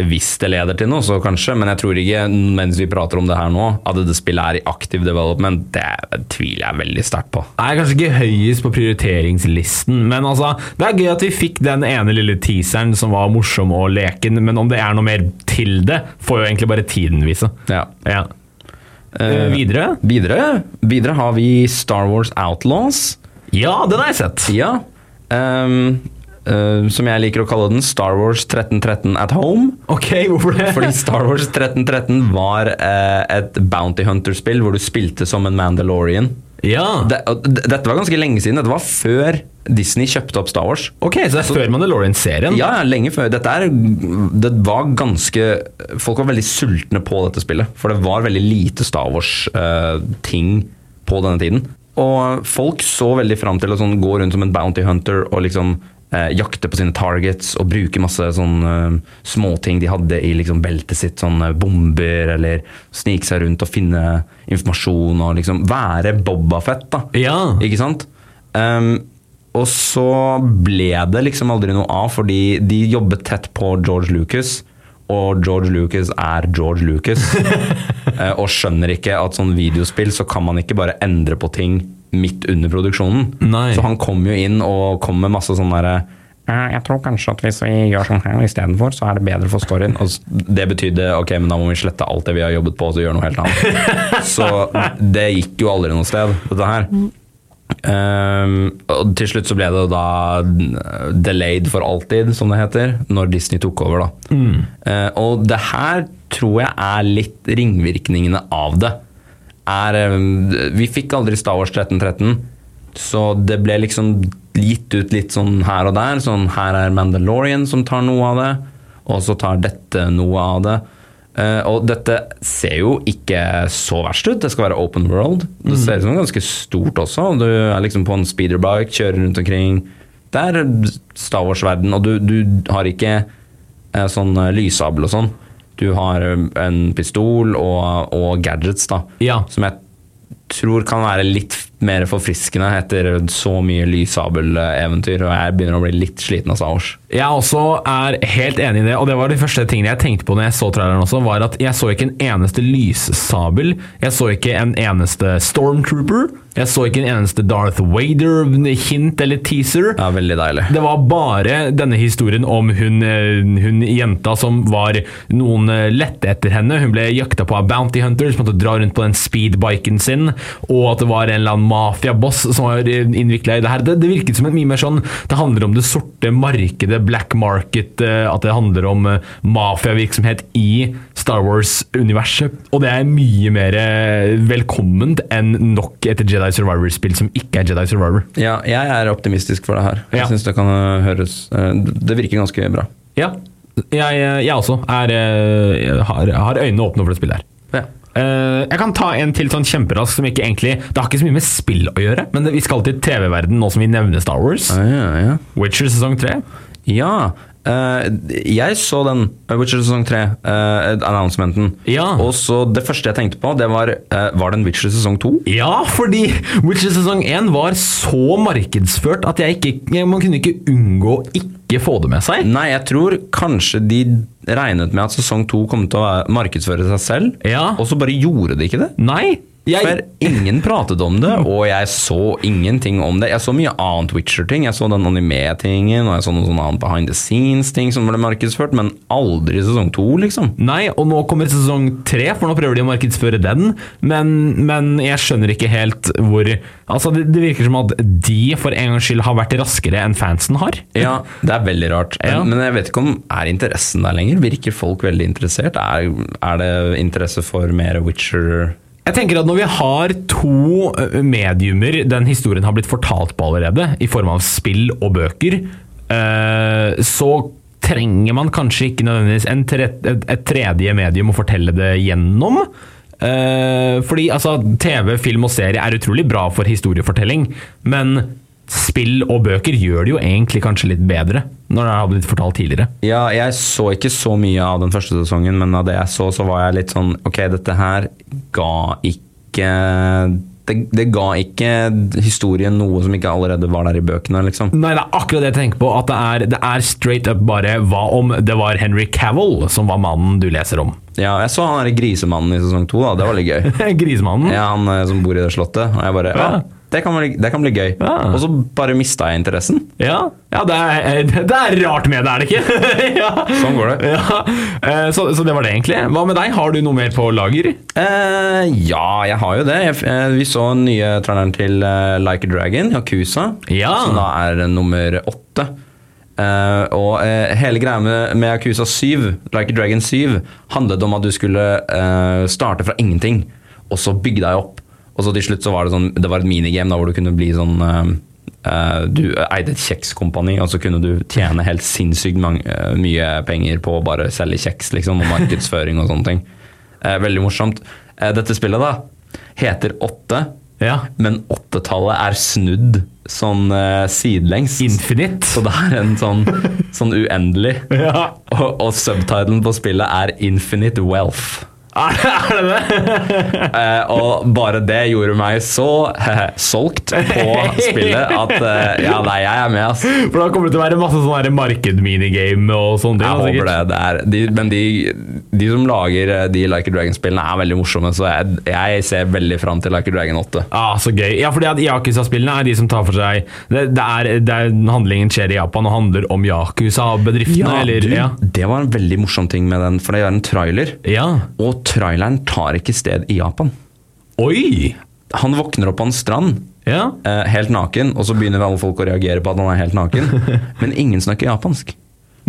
hvis det leder til noe, så kanskje. Men jeg tror ikke, mens vi prater om det her nå, at det spillet er i active development, det tviler jeg veldig sterkt på. Det er kanskje ikke høyest på prioriteringslisten, men altså, det er gøy at vi fikk den ene lille teaseren som var morsom og leken, men om det er noe mer til det, får jo egentlig bare tiden vise. Ja. Ja. Eh, videre? Videre, videre har vi Star Wars Outlaws. Ja, den har jeg sett. Ja. Um, uh, som jeg liker å kalle den, Star Wars 1313 at home. Ok, hvorfor det? Fordi Star Wars 1313 var uh, et Bounty Hunter-spill hvor du spilte som en Mandalorian. ja. Det, dette var ganske lenge siden. Dette var før Disney kjøpte opp Star Wars. Ok, så det er før Mandalorian-serien? Ja, lenge før. Dette er, det var ganske Folk var veldig sultne på dette spillet. For det var veldig lite Star Wars-ting på denne tiden. Og folk så veldig fram til å sånn, gå rundt som en bounty hunter og liksom eh, jakte på sine targets og bruke masse sånne eh, småting de hadde i liksom, beltet sitt. Sånn eh, bomber, eller snike seg rundt og finne informasjon og liksom være Bobafett, da. Ja. Ikke sant? Um, og så ble det liksom aldri noe av, fordi de jobbet tett på George Lucas. Og George Lucas er George Lucas. Eh, og skjønner ikke at sånn videospill så kan man ikke bare endre på ting midt under produksjonen. Nei. Så han kom jo inn og kom med masse sånn derre «Eh, jeg tror kanskje at hvis vi gjør sånn her istedenfor, så er det bedre for storyen. Og det betydde ok, men da må vi slette alt det vi har jobbet på, og så gjøre noe helt annet. så det gikk jo aldri noe sted, dette her. Um, og til slutt så ble det da delayed for alltid, som det heter, når Disney tok over. da. Eh, og det her tror jeg er litt ringvirkningene av det. Er, vi fikk aldri Star Wars 1313, så det ble liksom gitt ut litt sånn her og der. Sånn her er Mandalorian som tar noe av det, og så tar dette noe av det. Uh, og dette ser jo ikke så verst ut. Det skal være open world. Det ser ut som ganske stort også. Du er liksom på en speederbike, kjører rundt omkring. Det er Star Wars-verden, og du, du har ikke uh, sånn eh, lyssabel og sånn. Du har eh, en pistol og, og gadgets, da. Ja. Som jeg tror kan være litt mer forfriskende etter så mye lyssabel-eventyr. Og jeg begynner å bli litt sliten av Star. Jeg også er helt enig i det, og det var de første tingene jeg tenkte på når jeg så traileren også, var at jeg så ikke en eneste lyssabel, jeg så ikke en eneste Stormtrooper, jeg så ikke en eneste Darth Vader-hint eller teaser. Ja, veldig deilig. Det var bare denne historien om hun, eh, hun jenta som var Noen eh, lette etter henne. Hun ble jakta på av Bounty Hunters, måtte dra rundt på den speedbiken sin, og at det var en eller annen mafiaboss som var innvikla i det her. Det, det virket som en mye mer sånn Det handler om det sorte markedet, black market, eh, at det handler om eh, mafiavirksomhet i Star Wars-universet. Og det er mye mer eh, velkomment enn nok et Jedi Survivor-spill som ikke er Jedi Survivor. Ja, jeg er optimistisk for det her. Jeg Ja. synes det kan høres Det virker ganske bra. Ja, jeg, jeg også er, har, har øynene åpne for det spillet her. Eh, jeg kan ta en til sånn kjemperask som ikke egentlig Det har ikke så mye med spill å gjøre, men vi skal til TV-verden nå som vi nevner Star Wars. Ah, ja, ja. Witcher sesong 3. ja. Øh, jeg så den øh, Witcher sesong 3, øh, announcementen. Ja. Og så det første jeg tenkte på, det var Var det en Witcher sesong 2? Ja, fordi Witcher sesong 1 var så markedsført at jeg ikke, man kunne ikke unngå å ikke få det med seg. Nei, jeg tror kanskje de regnet med at sesong 2 kom til å markedsføre seg selv, Ja. og så bare gjorde de ikke det. Nei, Jeg- ingen pratet om det, og jeg så ingenting om det. Jeg så mye annet Witcher-ting. Jeg så den anime-tingen, og jeg så noe sånn annet behind the scenes-ting som ble markedsført, men aldri sesong to, liksom. Nei, og nå kommer sesong tre, for nå prøver de å markedsføre den. Men, men jeg skjønner ikke helt hvor Altså, det, det virker som at de for en gangs skyld har vært raskere enn fansen har. Ja, det er veldig rart. Ja. Men jeg vet ikke om er interessen der lenger. Virker folk veldig interessert? Er, er det interesse for mer Witcher? Jeg tenker at Når vi har to mediumer den historien har blitt fortalt på allerede, i form av spill og bøker, eh, så trenger man kanskje ikke nødvendigvis en tre, et tredje medium å fortelle det gjennom. Eh, fordi altså, TV, film og serie er utrolig bra for historiefortelling, men spill og bøker gjør det jo egentlig kanskje litt bedre, når det har blitt fortalt tidligere. Ja, jeg så ikke så mye av den første sesongen, men av det jeg så, så var jeg litt sånn Ok, dette her ga ikke det, det ga ikke historien noe som ikke allerede var der i bøkene, liksom. Nei, det er akkurat det jeg tenker på. At det er, det er straight up bare Hva om det var Henry Cavill som var mannen du leser om? Ja, jeg så han derre grisemannen i sesong to, da. Det var litt gøy. Grisemannen? Ja, Han eh, som bor i det slottet. Og jeg bare Ja, Ja. Det kan bli, det kan bli gøy. Ja. Og så bare mista jeg interessen. Ja, ja det, er, det er rart med det, er det ikke? ja. Sånn går det. Ja. Eh, Så, så det var det egentlig. Hva med deg? Har du noe mer på lager? Eh, ja, jeg har jo det. Eh, vi så den nye traileren til eh, Like a Dragon, Yakuza, Ja. som da er eh, nummer åtte. Uh, og uh, hele greia med, med Yakuza 7, Like a Dragon 7, handlet om at du skulle uh, starte fra ingenting, og så bygge deg opp. Og så til slutt så var det sånn, det var et minigame da hvor du kunne bli sånn eh, Du eide et kjekskompani, og så kunne du tjene helt sinnssykt mange, uh, mye penger på å bare selge kjeks, liksom, og markedsføring og sånne ting. Uh, veldig morsomt. Dette spillet da heter Åtte, Ja. men åttetallet er snudd sånn uh, sidelengs. Infinite. Så det er en sånn, sånn uendelig. Ja. Og, og subtitlen på spillet er Infinite Wealth. Er det det? Eh, og bare det gjorde meg så solgt på spillet at uh, ja, nei, jeg er med, ass. For da kommer det til å være masse sånn marked-minigame og sånne ting. Jeg håper det. det er, de, men de, de som lager de Like a Dragon-spillene, er veldig morsomme, så jeg, jeg ser veldig fram til Like a Dragon 8. Ah, så gøy. Ja, fordi at Yakuza-spillene er de som tar for seg det, det, er, det er Handlingen skjer i Japan og handler om Yakuza-bedriftene, eller? du, Ja. Det var en veldig morsom ting med den, for det er en trailer. ja. Og traileren tar ikke sted i Japan. Oi! Han våkner opp på en strand, Ja. eh, helt naken, og så begynner alle folk å reagere på at han er helt naken. Men ingen snakker japansk.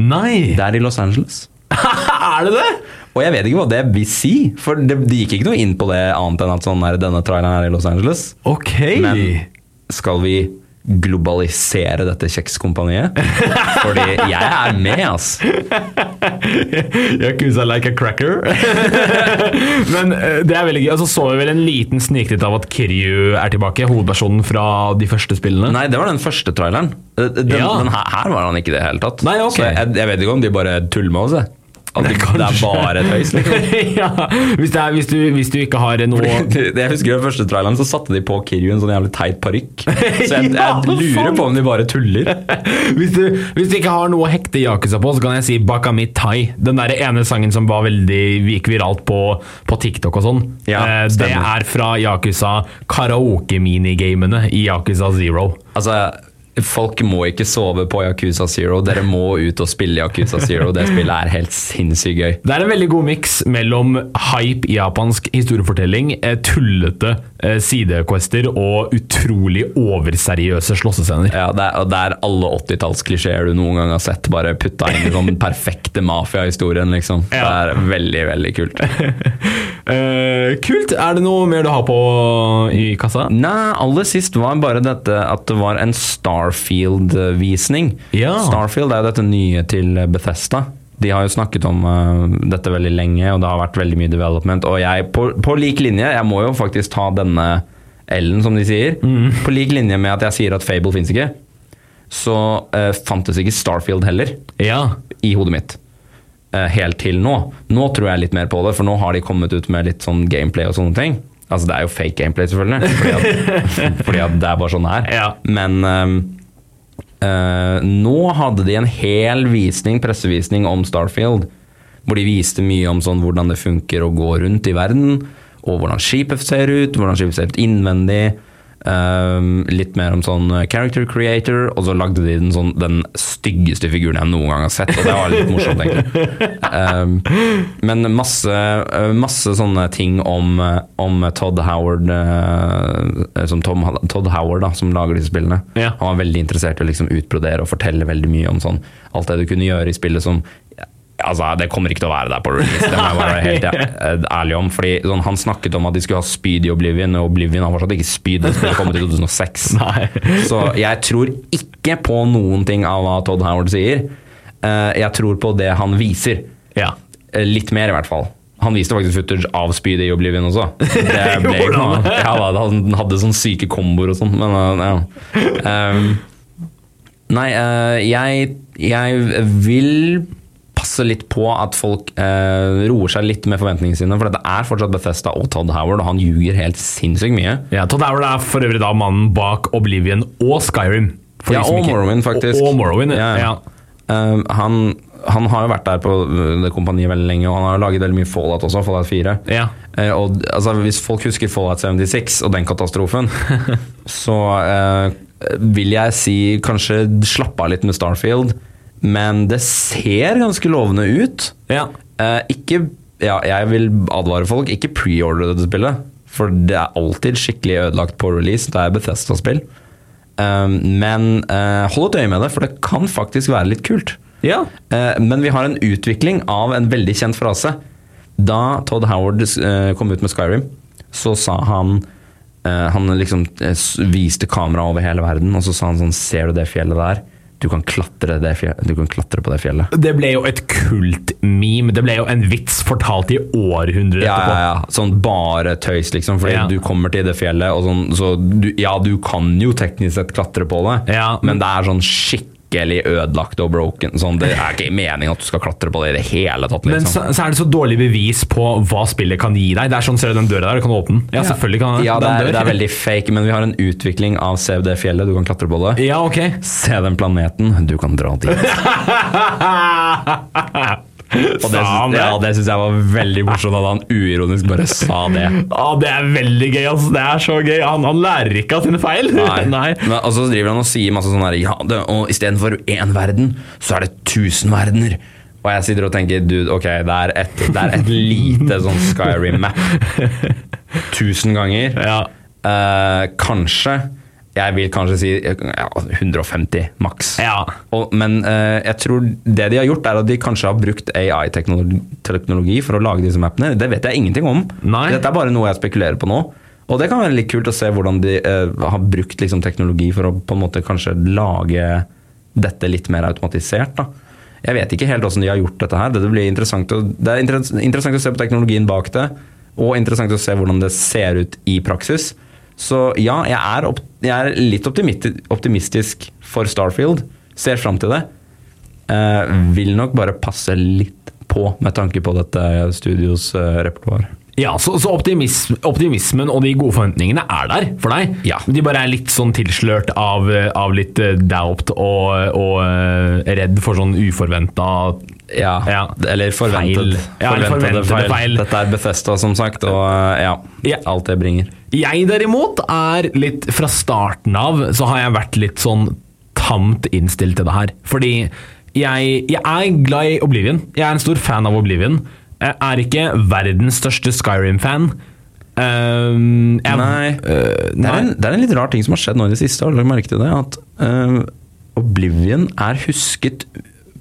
Nei! Det er i Los Angeles. er det det? Og jeg vet ikke hva det vil si, for det, de gikk ikke noe inn på det annet enn at sånn er denne traileren er i Los Angeles. Ok. Men skal vi globalisere dette kjekskompaniet? Fordi jeg er med, ass. Yakuza like a cracker. Men eh, det er veldig gøy. Og så så vi vel en liten sniktitt av at Kiryu er tilbake, hovedpersonen fra de første spillene. Nei, det var den første traileren. Den, Ja. den her, her var han ikke i det hele tatt. Nei, okay. Så jeg, jeg vet ikke om de bare tuller med oss. jeg. At det, det er bare tøys, liksom. ja, hvis, er, hvis, du, hvis du ikke har noe Jeg husker den første traileren, så satte de på Kiryu en sånn jævlig teit parykk. Så jeg, Ja, jeg lurer på om de bare tuller. hvis, du, hvis du ikke har noe å hekte Yakuza på, så kan jeg si Bakami Tai. Den der ene sangen som var veldig gikk viralt på, på TikTok og sånn. Ja, Eh, det er fra Yakuza karaoke-minigamene i Yakuza Zero. Altså, Folk må ikke sove på Yakuza Zero. Dere må ut og spille Yakuza Zero. Det spillet er helt sinnssykt gøy. Det er en veldig god miks mellom hype japansk historiefortelling, eh, tullete eh, sidequester og utrolig overseriøse slåssescener. Ja, det er, det er alle 80-tallsklisjeer du noen gang har sett, bare putta inn i den perfekte mafiahistorien, liksom. Det er veldig, veldig kult. Uh, kult! Er det noe mer du har på i kassa? Nei, aller sist var bare dette at det var en Starfield-visning. Ja. Starfield er jo dette nye til Bethesda. De har jo snakket om uh, dette veldig lenge, og det har vært veldig mye development. Og jeg, på, på lik linje, jeg må jo faktisk ta denne L-en, som de sier. På lik linje med at jeg sier at Fable fins ikke, så uh, fantes ikke Starfield heller Ja. i hodet mitt. Uh, helt til nå. Nå tror jeg litt mer på det, for nå har de kommet ut med litt sånn gameplay og sånne ting. Altså Det er jo fake gameplay, selvfølgelig, fordi at, fordi at det er bare sånn det er. Ja. Men um, uh, nå hadde de en hel visning, pressevisning om Starfield. Hvor de viste mye om sånn hvordan det funker å gå rundt i verden. og hvordan skipet ser ut, hvordan skipet ser ut innvendig. Ehm, litt mer om sånn character creator, og så lagde de den, sånn, den styggeste figuren jeg noen gang har sett. Og det var litt morsomt, egentlig. Um, men masse, eh, masse sånne ting om, eh, om Todd Howard uh, som Tom, Todd Howard, da, som lager disse spillene. Ja. Han var veldig interessert i å liksom utbrodere og fortelle veldig mye om sånn, alt det du kunne gjøre i spillet som Altså, Det kommer ikke til å være der på release, det må jeg være helt ærlig om. fordi sånn, Han snakket om at de skulle ha spyd i Oblivion, og Oblivion har fortsatt ikke spyd. Det skulle kommet i 2006. Nei. Så jeg tror ikke på noen ting av hva Todd Howard sier. Eh, Jeg tror på det han viser. Ja. Eh, Litt mer, i hvert fall. Han viste faktisk footage av spydet i Oblivion også. Det ble ikke noe. Ja, han hadde sånne syke komboer og sånn, men eh, ja. Um, nei, eh, jeg, jeg vil passe litt på at folk eh, roer seg litt med forventningene sine, for det er fortsatt Bethesda og Todd Howard, og han ljuger helt sinnssykt mye. ja. Todd Howard er for øvrig da mannen bak Oblivion og Skyrim. Ja, og Morrowind, faktisk. Og, og Morrowind, ja. Ja. Um, han, han har jo vært der på uh, det kompaniet veldig lenge, og han har laget veldig mye Fallout også, Fallout 4. Ja. Uh, og altså, Hvis folk husker Fallout 76 og den katastrofen, så uh, vil jeg si kanskje slappe av litt med Starfield, men det ser ganske lovende ut. ja. Eh, ikke Ja, jeg vil advare folk, ikke preordre dette spillet. For det er alltid skikkelig ødelagt på release. Det er Bethesda-spill. Um, men eh, hold et øye med det, for det kan faktisk være litt kult. Ja. Eh, men vi har en utvikling av en veldig kjent frase. Da Todd Howard eh, kom ut med Skyrim, så sa han eh, Han liksom viste kamera over hele verden, og så sa han sånn Ser du det fjellet der? Du kan klatre, det fjellet, du kan klatre på det fjellet. Det ble jo et kult-meme. Det ble jo en vits fortalt i århundrer Ja, etterpå. ja, ja. Sånn bare tøys, liksom. Fordi Ja. du kommer til det fjellet, og sånn, så du, ja, du kan jo teknisk sett klatre på det, Ja. men det er sånn skikkelig ødelagt og broken. Sånn, det er ikke meningen at du skal klatre på det i det hele tatt. Men Liksom. så, så er det så dårlig bevis på hva spillet kan gi deg. Det er sånn, Ser du den døra der? Du kan åpne den. Ja, selvfølgelig kan ja, det er, dør. det er veldig fake, men vi har en utvikling av CVD-fjellet. du kan klatre på det. Ja, ok. Se den planeten, du kan dra dit. Og det, ja, det syns jeg var veldig morsomt at han uironisk bare sa det. Ja, det er veldig gøy. Altså. Det er så gøy. Han, han lærer ikke av sine feil. Nei. Men, og så driver han og sier masse sånn her ja, det, og Istedenfor én verden, så er det tusen verdener. Og jeg sitter og tenker dude, ok, det er et, det er et lite sånn Skyrim-map. Tusen ganger. Ja. Eh, kanskje. Jeg vil kanskje si ja, 150 maks. Ja. Og, men uh, jeg tror det de har gjort, er at de kanskje har brukt AI-teknologi for å lage disse mappene. Det vet jeg ingenting om. Nei. Dette er bare noe jeg spekulerer på nå. Og det kan være litt kult å se hvordan de uh, har brukt liksom, teknologi for å på en måte kanskje lage dette litt mer automatisert. Da. Jeg vet ikke helt hvordan de har gjort dette her. Det, blir interessant å, det er interessant å se på teknologien bak det, og interessant å se hvordan det ser ut i praksis. Så ja, jeg er, opp, jeg er litt optimistisk for Starfield. Ser fram til det. Eh, vil nok bare passe litt på med tanke på dette studios uh, repertoar. Ja, så, så optimism, optimismen og de gode forventningene er der for deg. Ja. De bare er litt sånn tilslørt av, av litt eh, doubt og, og eh, redd for sånn uforventa Ja, Ja. eller forventet, Feil. Ja, forventede forventede feil. feil. Dette er Bethesda, som sagt, og eh, ja, Ja. alt det bringer. Jeg derimot er litt Fra starten av så har jeg vært litt sånn tamt innstilt til det her. Fordi jeg, jeg er glad i Oblivion. Jeg er en stor fan av Oblivion. Jeg er ikke verdens største Skyrim-fan. Um, Nei. øh, Det, er nei. en, det er en litt rar ting som har skjedd nå i det siste. Har du lagt merke til det? At uh, Oblivion er husket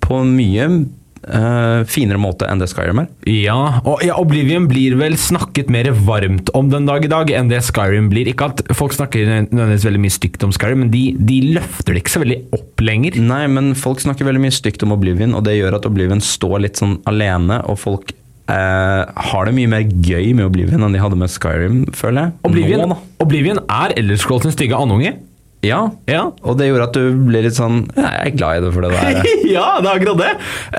på en mye uh, finere måte enn det Skyrim er. Ja, og ja, Oblivion blir vel snakket mer varmt om den dag i dag enn det Skyrim blir. Ikke at folk snakker nødvendigvis veldig mye stygt om Skyrim, men de, de løfter det ikke så veldig opp lenger. Nei, men folk snakker veldig mye stygt om Oblivion, og det gjør at Oblivion står litt sånn alene, og folk eh, har det mye mer gøy med Oblivion enn de hadde med Skyrim, føler jeg. Oblivion, Nå. Oblivion er Elder Scrolls sin stygge andunge. Ja, Ja. og det gjorde at du ble litt sånn Jeg er glad i det for det der. ja, det er akkurat det.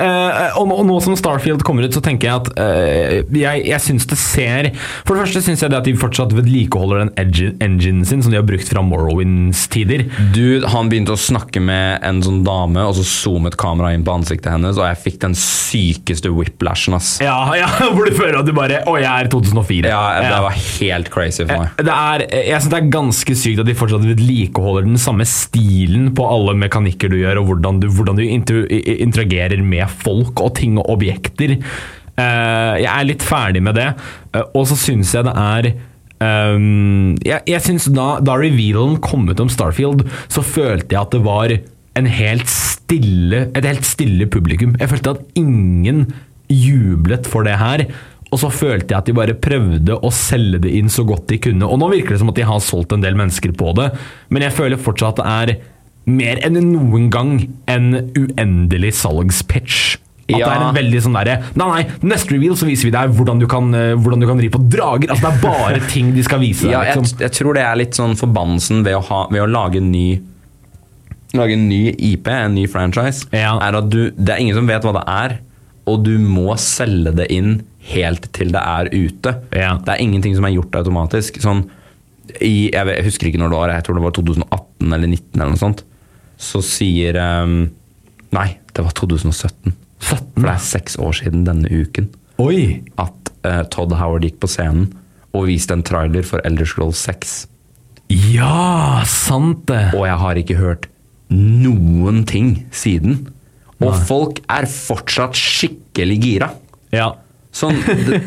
Eh, og, nå, nå som Starfield kommer ut, så tenker jeg at eh, jeg, jeg syns det ser For det første syns jeg det at de fortsatt vedlikeholder den engine, enginen sin som de har brukt fra Morrowinds tider. Du, Han begynte å snakke med en sånn dame, og så zoomet kameraet inn på ansiktet hennes, og jeg fikk den sykeste whiplashen, ass. Ja, ja, hvor du føler at du bare Å, jeg er 2004. Ja, det var helt crazy for meg. Det er, jeg synes det er ganske sykt at de fortsatt vedlikeholder den samme stilen på alle mekanikker du gjør, og hvordan du, hvordan du interagerer med folk og ting og objekter. Uh, jeg er litt ferdig med det, uh, og så syns jeg det er um, Jeg, jeg synes da, da revealen kom ut om Starfield, så følte jeg at det var helt stille, et helt stille publikum. Jeg følte at ingen jublet for det her. Og så følte jeg at de bare prøvde å selge det inn så godt de kunne. Og nå virker det som at de har solgt en del mennesker på det, men jeg føler fortsatt at det er mer enn noen gang en uendelig salgspitch. At det er en veldig sånn derre Nei, nei, neste reveal så viser vi deg hvordan du kan, eh, hvordan du kan ri på drager. Altså Det er bare ting de skal vise deg. Ja, jeg, liksom. jeg tror det er litt sånn forbannelsen ved å, ha, ved å lage en ny Lage en ny IP, en ny franchise, Ja. er at du, det er ingen som vet hva det er, og du må selge det inn helt til det er ute. Ja. Det er ingenting som er gjort automatisk. Sånn, i, jeg, vet, jeg husker ikke når det var, jeg tror det var 2018 eller 2019 eller noe sånt. Så sier um, Nei, det var 2017. 17? For det er seks år siden denne uken Oi! at uh, Todd Howard gikk på scenen og viste en trailer for Elder Scrolls 6. Ja, sant det! Og jeg har ikke hørt noen ting siden. Og folk er fortsatt skikkelig gira. Ja. Sånn, det,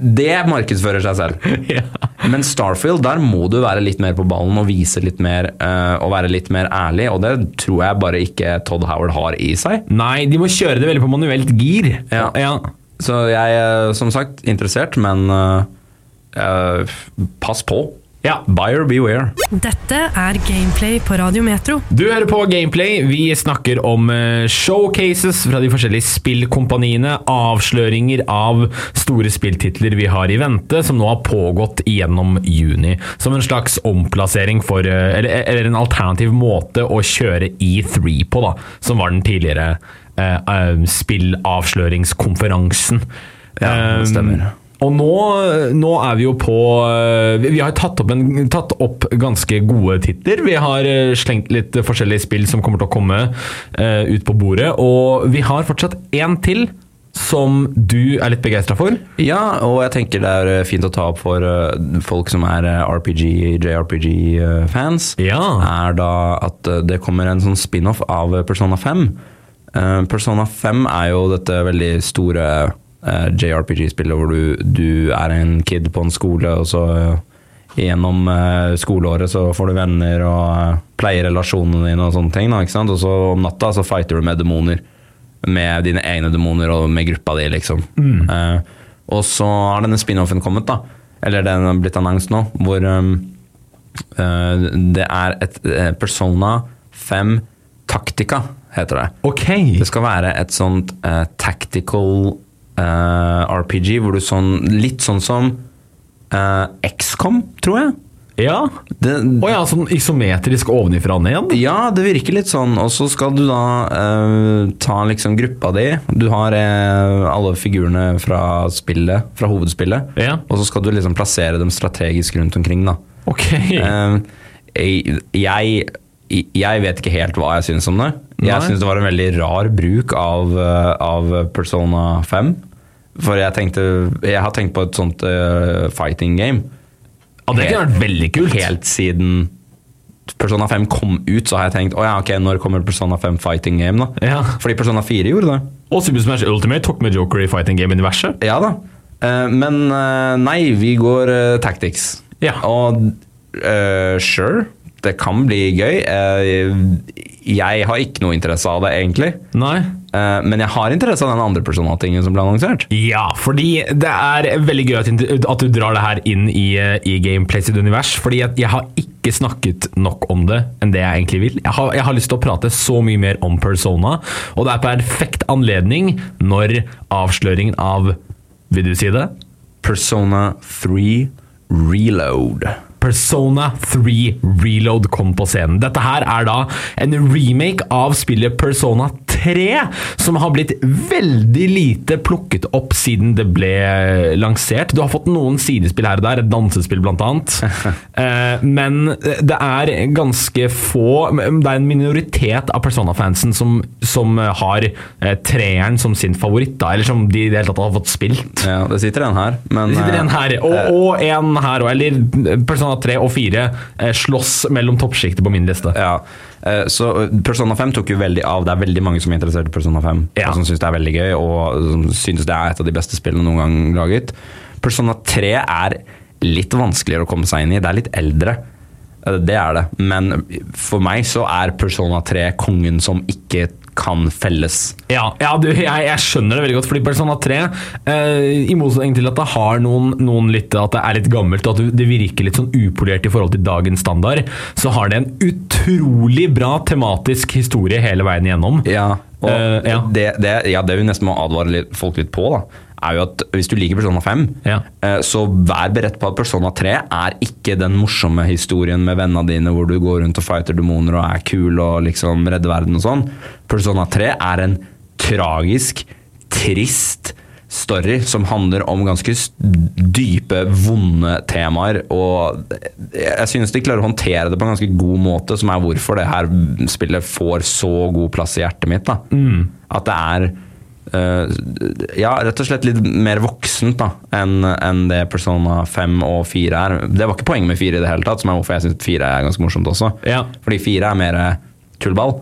det markedsfører seg selv. ja. Men Starfield, der må du være litt mer på ballen og vise litt mer uh, og være litt mer ærlig, og det tror jeg bare ikke Todd Howard har i seg. Nei, de må kjøre det veldig på manuelt gir. Ja. ja. Så jeg er som sagt interessert, men uh, uh, pass på. Ja. Buyer beware. Dette er Gameplay på Radio Metro. Du hører på Gameplay. Vi snakker om eh, showcases fra de forskjellige spillkompaniene. Avsløringer av store spilltitler vi har i vente, som nå har pågått gjennom juni. Som en slags omplassering for eh, Eller, eller en alternativ måte å kjøre E3 på, da. Som var den tidligere eh, eh, spillavsløringskonferansen. Ja, det stemmer. Og nå, nå er vi jo på eh, Vi har tatt opp, en, tatt opp ganske gode titler. Vi har eh, slengt litt forskjellige spill som kommer til å komme eh, ut på bordet. Og vi har fortsatt én til som du er litt begeistra for. Ja, og jeg tenker det er fint å ta opp for folk som er RPG, JRPG-fans. Ja. Er da at det kommer en sånn spin-off av Persona 5. Eh, Persona 5 er jo dette veldig store JRPG-spillet hvor du, du er en kid på en skole, og så eh, gjennom eh, skoleåret så får du venner og eh, pleier relasjonene dine og sånne ting. Da, ikke sant? Og så om natta så fighter du med demoner. Med dine egne demoner og med gruppa di, liksom. Eh, og så har denne spin-offen kommet, da. Eller den har blitt annons nå, hvor um, uh, det er et uh, Persona 5 Taktika, heter det. Okay. Det skal være et sånt eh, tactical eh, RPG, hvor du sånn Litt sånn som uh, XCOM, tror jeg. Ja. Det, Å ja, sånn isometrisk ovenifra og ned? ja, det virker litt sånn. Og så skal du da eh, ta liksom gruppa di. Du har eh, alle figurene fra spillet, fra hovedspillet. Ja. Og så skal du liksom plassere dem strategisk rundt omkring, da. Ok. Eh, jeg, jeg vet ikke helt hva jeg syns om det. Jeg syns det var en veldig rar bruk av, eh, av Persona 5. For jeg tenkte Jeg har tenkt på et sånt uh, fighting game. Og det kunne vært veldig kult. Helt siden Persona 5 kom ut, så har jeg tenkt Å ja, ok, når kommer Persona 5 fighting game, da? Ja. Fordi Persona 4 gjorde det. Og Super Smash Ultimate tok med Joker i Fighting Game-universet. Ja da. Uh, men uh, nei, vi går tactics. Ja. Og sure, det kan bli gøy. Eh, jeg har ikke noe interesse av det, egentlig. Nei. Eh, men jeg har interesse av den andre Persona-tingen som ble annonsert. Ja, fordi det er veldig gøy at, du drar det her inn i, eh, i Gameplay sitt univers. Fordi jeg har ikke snakket nok om det enn det jeg egentlig vil. Jeg har, jeg har lyst til å prate så mye mer om Persona, og det er perfekt anledning når avsløringen av Vil du si det? Persona 3 Reload. Persona 3 Reload kom på scenen. Dette her er da en remake av spillet Persona 3, som har blitt veldig lite plukket opp siden det ble lansert. Du har fått noen sidespill her og der, et dansespill blant annet. Eh, Men det er ganske få Det er en minoritet av Persona-fansen som, som har eh, treeren som sin favoritt, da, eller som de i det hele tatt har fått spilt. Ja, det sitter en her, men Det sitter en her, og, og en her òg. Eller Persona 3 og 4 eh, slåss mellom toppsjiktet på min liste. Ja, eh, så Persona 5 tok jo veldig av. Det er veldig mange som er interessert i Persona 5, Ja. og som syns det er veldig gøy, og som syns det er et av de beste spillene noen gang laget. Persona 3 er litt vanskeligere å komme seg inn i. Det er litt eldre. Eh, Det er det. Men for meg så er Persona 3 kongen som ikke kan felles. Ja, ja du, jeg, jeg skjønner det veldig godt, fordi Persona 3, eh, i motsetning til at det har noen, noen litt At det er litt gammelt og at det virker litt sånn upolert i forhold til dagens standard, så har det en utrolig bra tematisk historie hele veien igjennom. Ja, og Eh, ja. Det, det, ja, det vi nesten må advare folk litt på, da, er jo at hvis du liker Persona 5, Ja. eh, så vær beredt på at Persona 3 er ikke den morsomme historien med vennene dine hvor du går rundt og fighter demoner og er kul og liksom redder verden og sånn. Persona 3 er en tragisk, trist story som handler om ganske dype, vonde temaer. Og jeg synes de klarer å håndtere det på en ganske god måte, som er hvorfor det her spillet får så god plass i hjertet mitt. Da. At det er ja, rett og slett litt mer voksent da, enn en det Persona 5 og 4 er. Det var ikke poenget med 4 i det hele tatt, som er hvorfor jeg syns 4 er ganske morsomt også. Ja. Fordi 4 er mer tullball,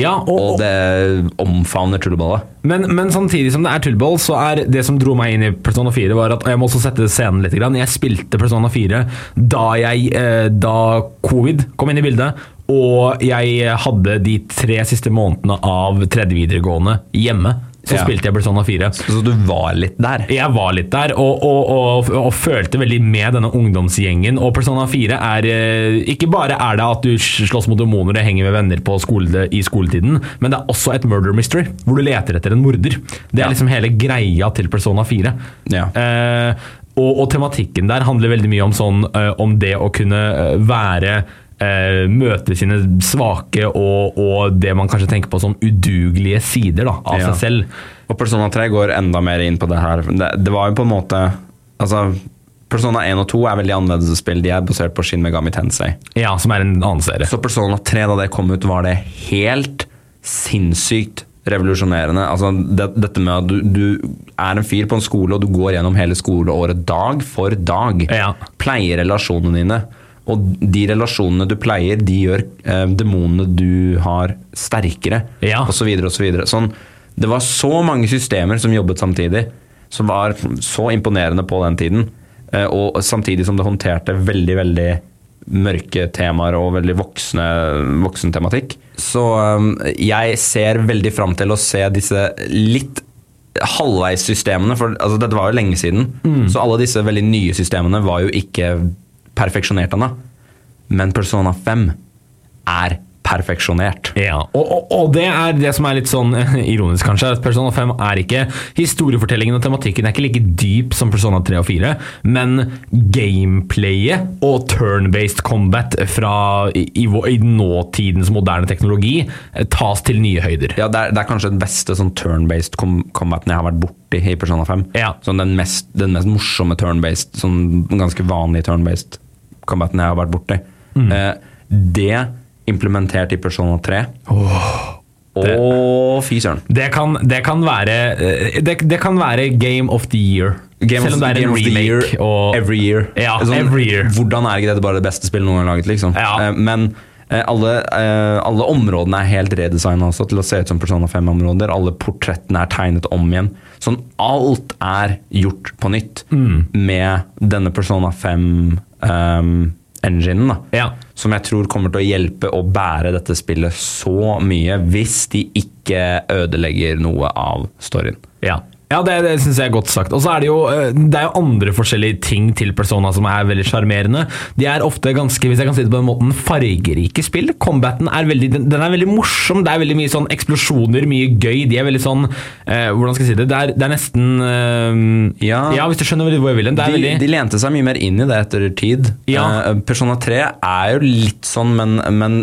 Ja, og, og det omfavner tullballet. Men, men samtidig som det er tullball, så er det som dro meg inn i Persona 4, var at Jeg må også sette scenen litt. Jeg spilte Persona 4 da, jeg, eh, da covid kom inn i bildet, og jeg hadde de tre siste månedene av tredje videregående hjemme. Så Ja. spilte jeg Persona 4. Så du var litt der. Jeg var litt der, og, og, og, og følte veldig med denne ungdomsgjengen. Og Persona 4 er eh, Ikke bare er det at du slåss mot demoner og henger med venner på skole, i skoletiden, men det er også et murder mystery, hvor du leter etter en morder. Det er Ja. liksom hele greia til Persona 4. Ja. Eh, og, og tematikken der handler veldig mye om, sånn, eh, om det å kunne eh, være eh, Møte sine svake og, og det man kanskje tenker på som udugelige sider da, av Ja. seg selv. Og Persona 3 går enda mer inn på det her. Det, det var jo på en måte Altså, Persona 1 og 2 er veldig annerledes spill. De er basert på Shin Megami Tensei. Ja, som er en annen serie. Så Persona 3, da det kom ut, var det helt sinnssykt revolusjonerende. Altså, det, dette med at du, du er en fyr på en skole, og du går gjennom hele skoleåret dag for dag. Ja. Pleier relasjonene dine. Og de relasjonene du pleier, de gjør eh, demonene du har, sterkere. Ja. Og så videre og så videre. Sånn, det var så mange systemer som jobbet samtidig, som var så imponerende på den tiden. Eh, og samtidig som det håndterte veldig, veldig mørke temaer og veldig voksne, voksen tematikk. Så eh, jeg ser veldig fram til å se disse litt halvveissystemene, for altså, dette var jo lenge siden. Så alle disse veldig nye systemene var jo ikke perfeksjonert ennå. Men Persona 5 er perfeksjonert. Ja, og, og, og det er det som er litt sånn eh, ironisk, kanskje. at Persona 5 er ikke Historiefortellingen og tematikken er ikke like dyp som Persona 3 og 4, men gameplayet og turn-based combat fra i, i, i nåtidens moderne teknologi eh, tas til nye høyder. Ja, det er, det er kanskje den beste sånn turn-based com combaten jeg har vært borti i Persona 5. Ja. Sånn den, mest, den mest morsomme turn-based, sånn ganske vanlig turn-based combaten jeg har vært borti. Mm. Eh, det implementert i Persona 3. Å, fy søren. Det kan, det kan være eh, det, det kan være Game of the Year. Game Selv om det er en remake. year, og, every year. Ja, Sånn, every year. Hvordan er ikke dette bare det beste spillet noen gang laget, liksom? Ja. Eh, men eh, alle, alle områdene er helt redesigna også til å se ut som Persona 5-områder. Alle portrettene er tegnet om igjen. Sånn alt er gjort på nytt Mm. med denne Persona 5-enginen. da. Ja. Som jeg tror kommer til å hjelpe å bære dette spillet så mye, hvis de ikke ødelegger noe av storyen. Ja. Ja, det, det syns jeg er godt sagt. Og så er det jo eh, Det er jo andre forskjellige ting til Persona som er veldig sjarmerende. De er ofte ganske, hvis jeg kan si det på den måten, fargerike spill. Combaten er veldig den, er veldig morsom. Det er veldig mye sånn eksplosjoner, mye gøy. De er veldig sånn eh, Hvordan skal jeg si det? Det er, det er nesten eh, Ja. hvis du skjønner hvor jeg vil hen. De, veldig de lente seg mye mer inn i det etter tid. Ja. Eh, Persona 3 er jo litt sånn, men, men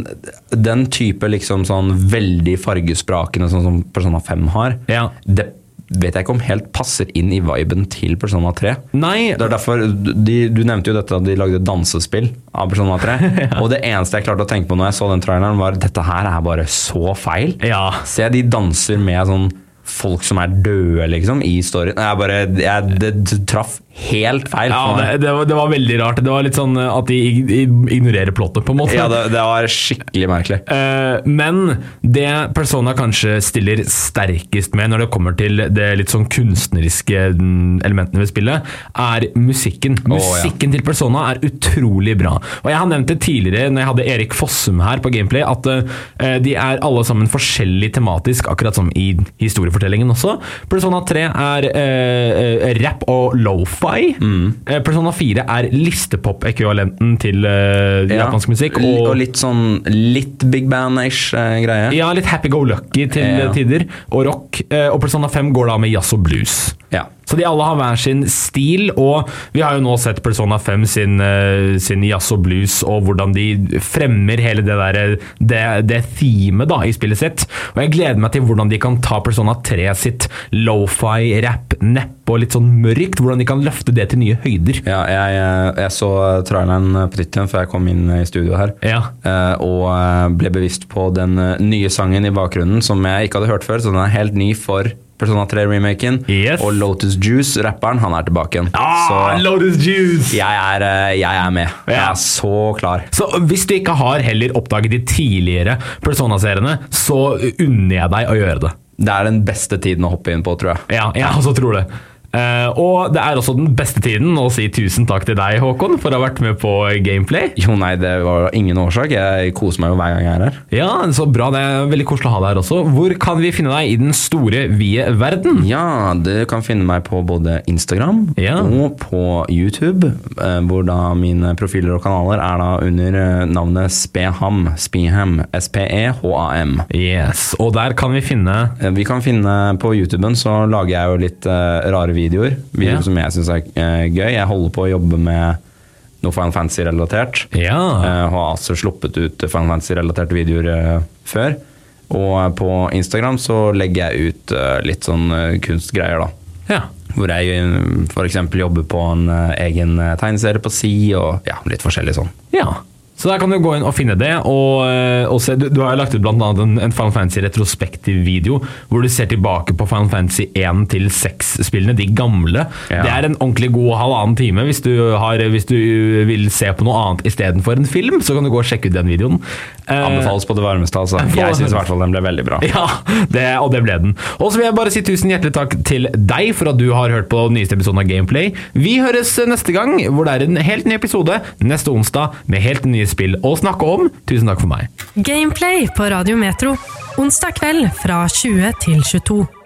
den type liksom sånn veldig fargesprakende sånn som Persona 5 har, Ja. det vet jeg ikke om helt passer inn i viben til Persona 3. Nei, Det er derfor, de, Du nevnte jo dette at de lagde dansespill av Persona 3. Og det eneste jeg klarte å tenke på når jeg så den traileren, var dette her er bare så feil. Ja. Se, de danser med sånn folk som er døde, liksom, i storyen. Jeg bare, jeg, det, det traff helt feil. Ja, det, det, var, det var veldig rart. Det var litt sånn at de ig- ig- ignorerer plottet, på en måte. Ja, det, det var skikkelig merkelig. Uh, men det Persona kanskje stiller sterkest med når det kommer til det litt sånn kunstneriske mm, elementene ved spillet, er musikken. ja. Musikken til Persona er utrolig bra. Og Jeg har nevnt det tidligere når jeg hadde Erik Fossum her på Gameplay, at uh, de er alle sammen forskjellig tematisk, akkurat som i historiefortellingen også. Persona 3 er eh, eh, rap og lo-fi. Eh, Persona 4 er listepop-ekvivalenten til uh, Ja. japansk musikk. Og, og litt sånn litt big band-ish uh, greie. Ja, litt happy-go-lucky til Ja. tider, og rock. eh, Og Persona 5 går da med jazz og blues. Ja. Så de alle har hver sin stil, og vi har jo nå sett Persona 5 sin, eh, sin jazz og blues, og hvordan de fremmer hele det der, det, det themet da, i spillet sitt. Og jeg gleder meg til hvordan de kan ta Persona 3 sitt lo-fi, rap, neppe og litt sånn mørkt, hvordan de kan løfte det til nye høyder. Ja, jeg, eh, jeg så traileren på igjen før jeg kom inn i studio her. Ja. eh, Og eh, ble bevisst på den eh, nye sangen i bakgrunnen som jeg ikke hadde hørt før. Så den er helt ny for Persona 3-remaken. Yes. Og Lotus Juice, rapperen, han er tilbake igjen. Ah, så Lotus Juice! jeg er, eh, jeg er med. Jeg er så klar. Så hvis du ikke har heller oppdaget de tidligere Persona-seriene, så unner jeg deg å gjøre det. Det er den beste tiden å hoppe inn på, tror jeg. Ja, jeg også tror det. Eh, og det er også den beste tiden å si tusen takk til deg, Håkon, for å ha vært med på Gameplay. Jo, nei, det var ingen årsak. Jeg koser meg jo hver gang jeg er her. Ja, så bra. Det er veldig koselig å ha deg her også. Hvor kan vi finne deg i den store, vide verden? Ja, du kan finne meg på både Instagram Ja. og på YouTube, eh, hvor da mine profiler og kanaler er da under eh, navnet Speham. Speham. S-P-E-H-A-M. Yes, Og der kan vi finne Vi kan finne På YouTuben så lager jeg jo litt rare videoer. Videoer Ja. som jeg syns er eh, gøy. Jeg holder på å jobbe med noe Final Fantasy-relatert. Ja. Eh, har altså sluppet ut Final Fantasy-relaterte videoer eh, før. Og på Instagram så legger jeg ut litt sånn kunstgreier, da. ja. Hvor jeg f.eks. jobber på en egen tegneserie på si, og ja, litt forskjellig sånn. Ja. Så der kan du gå inn og finne det. Og, eh, og se, du, du har lagt ut annet en, en Final Fantasy retrospektiv video hvor du ser tilbake på Final Fantasy 1 til 6-spillene, de gamle. Ja. Det er en ordentlig god halvannen time. Hvis du, har, hvis du vil se på noe annet istedenfor en film, så kan du gå og sjekke ut den videoen. Eh, Anbefales på det varmeste, altså. Jeg syns i hvert fall den ble veldig bra. Ja, det, og det ble den. Og så vil jeg bare si tusen hjertelig takk til deg for at du har hørt på den nyeste episoden av Gameplay. Vi høres neste gang, hvor det er en helt ny episode neste onsdag med helt nye spill å snakke om. Tusen takk for meg. Gameplay på Radio Metro. Onsdag kveld fra 20 til 22.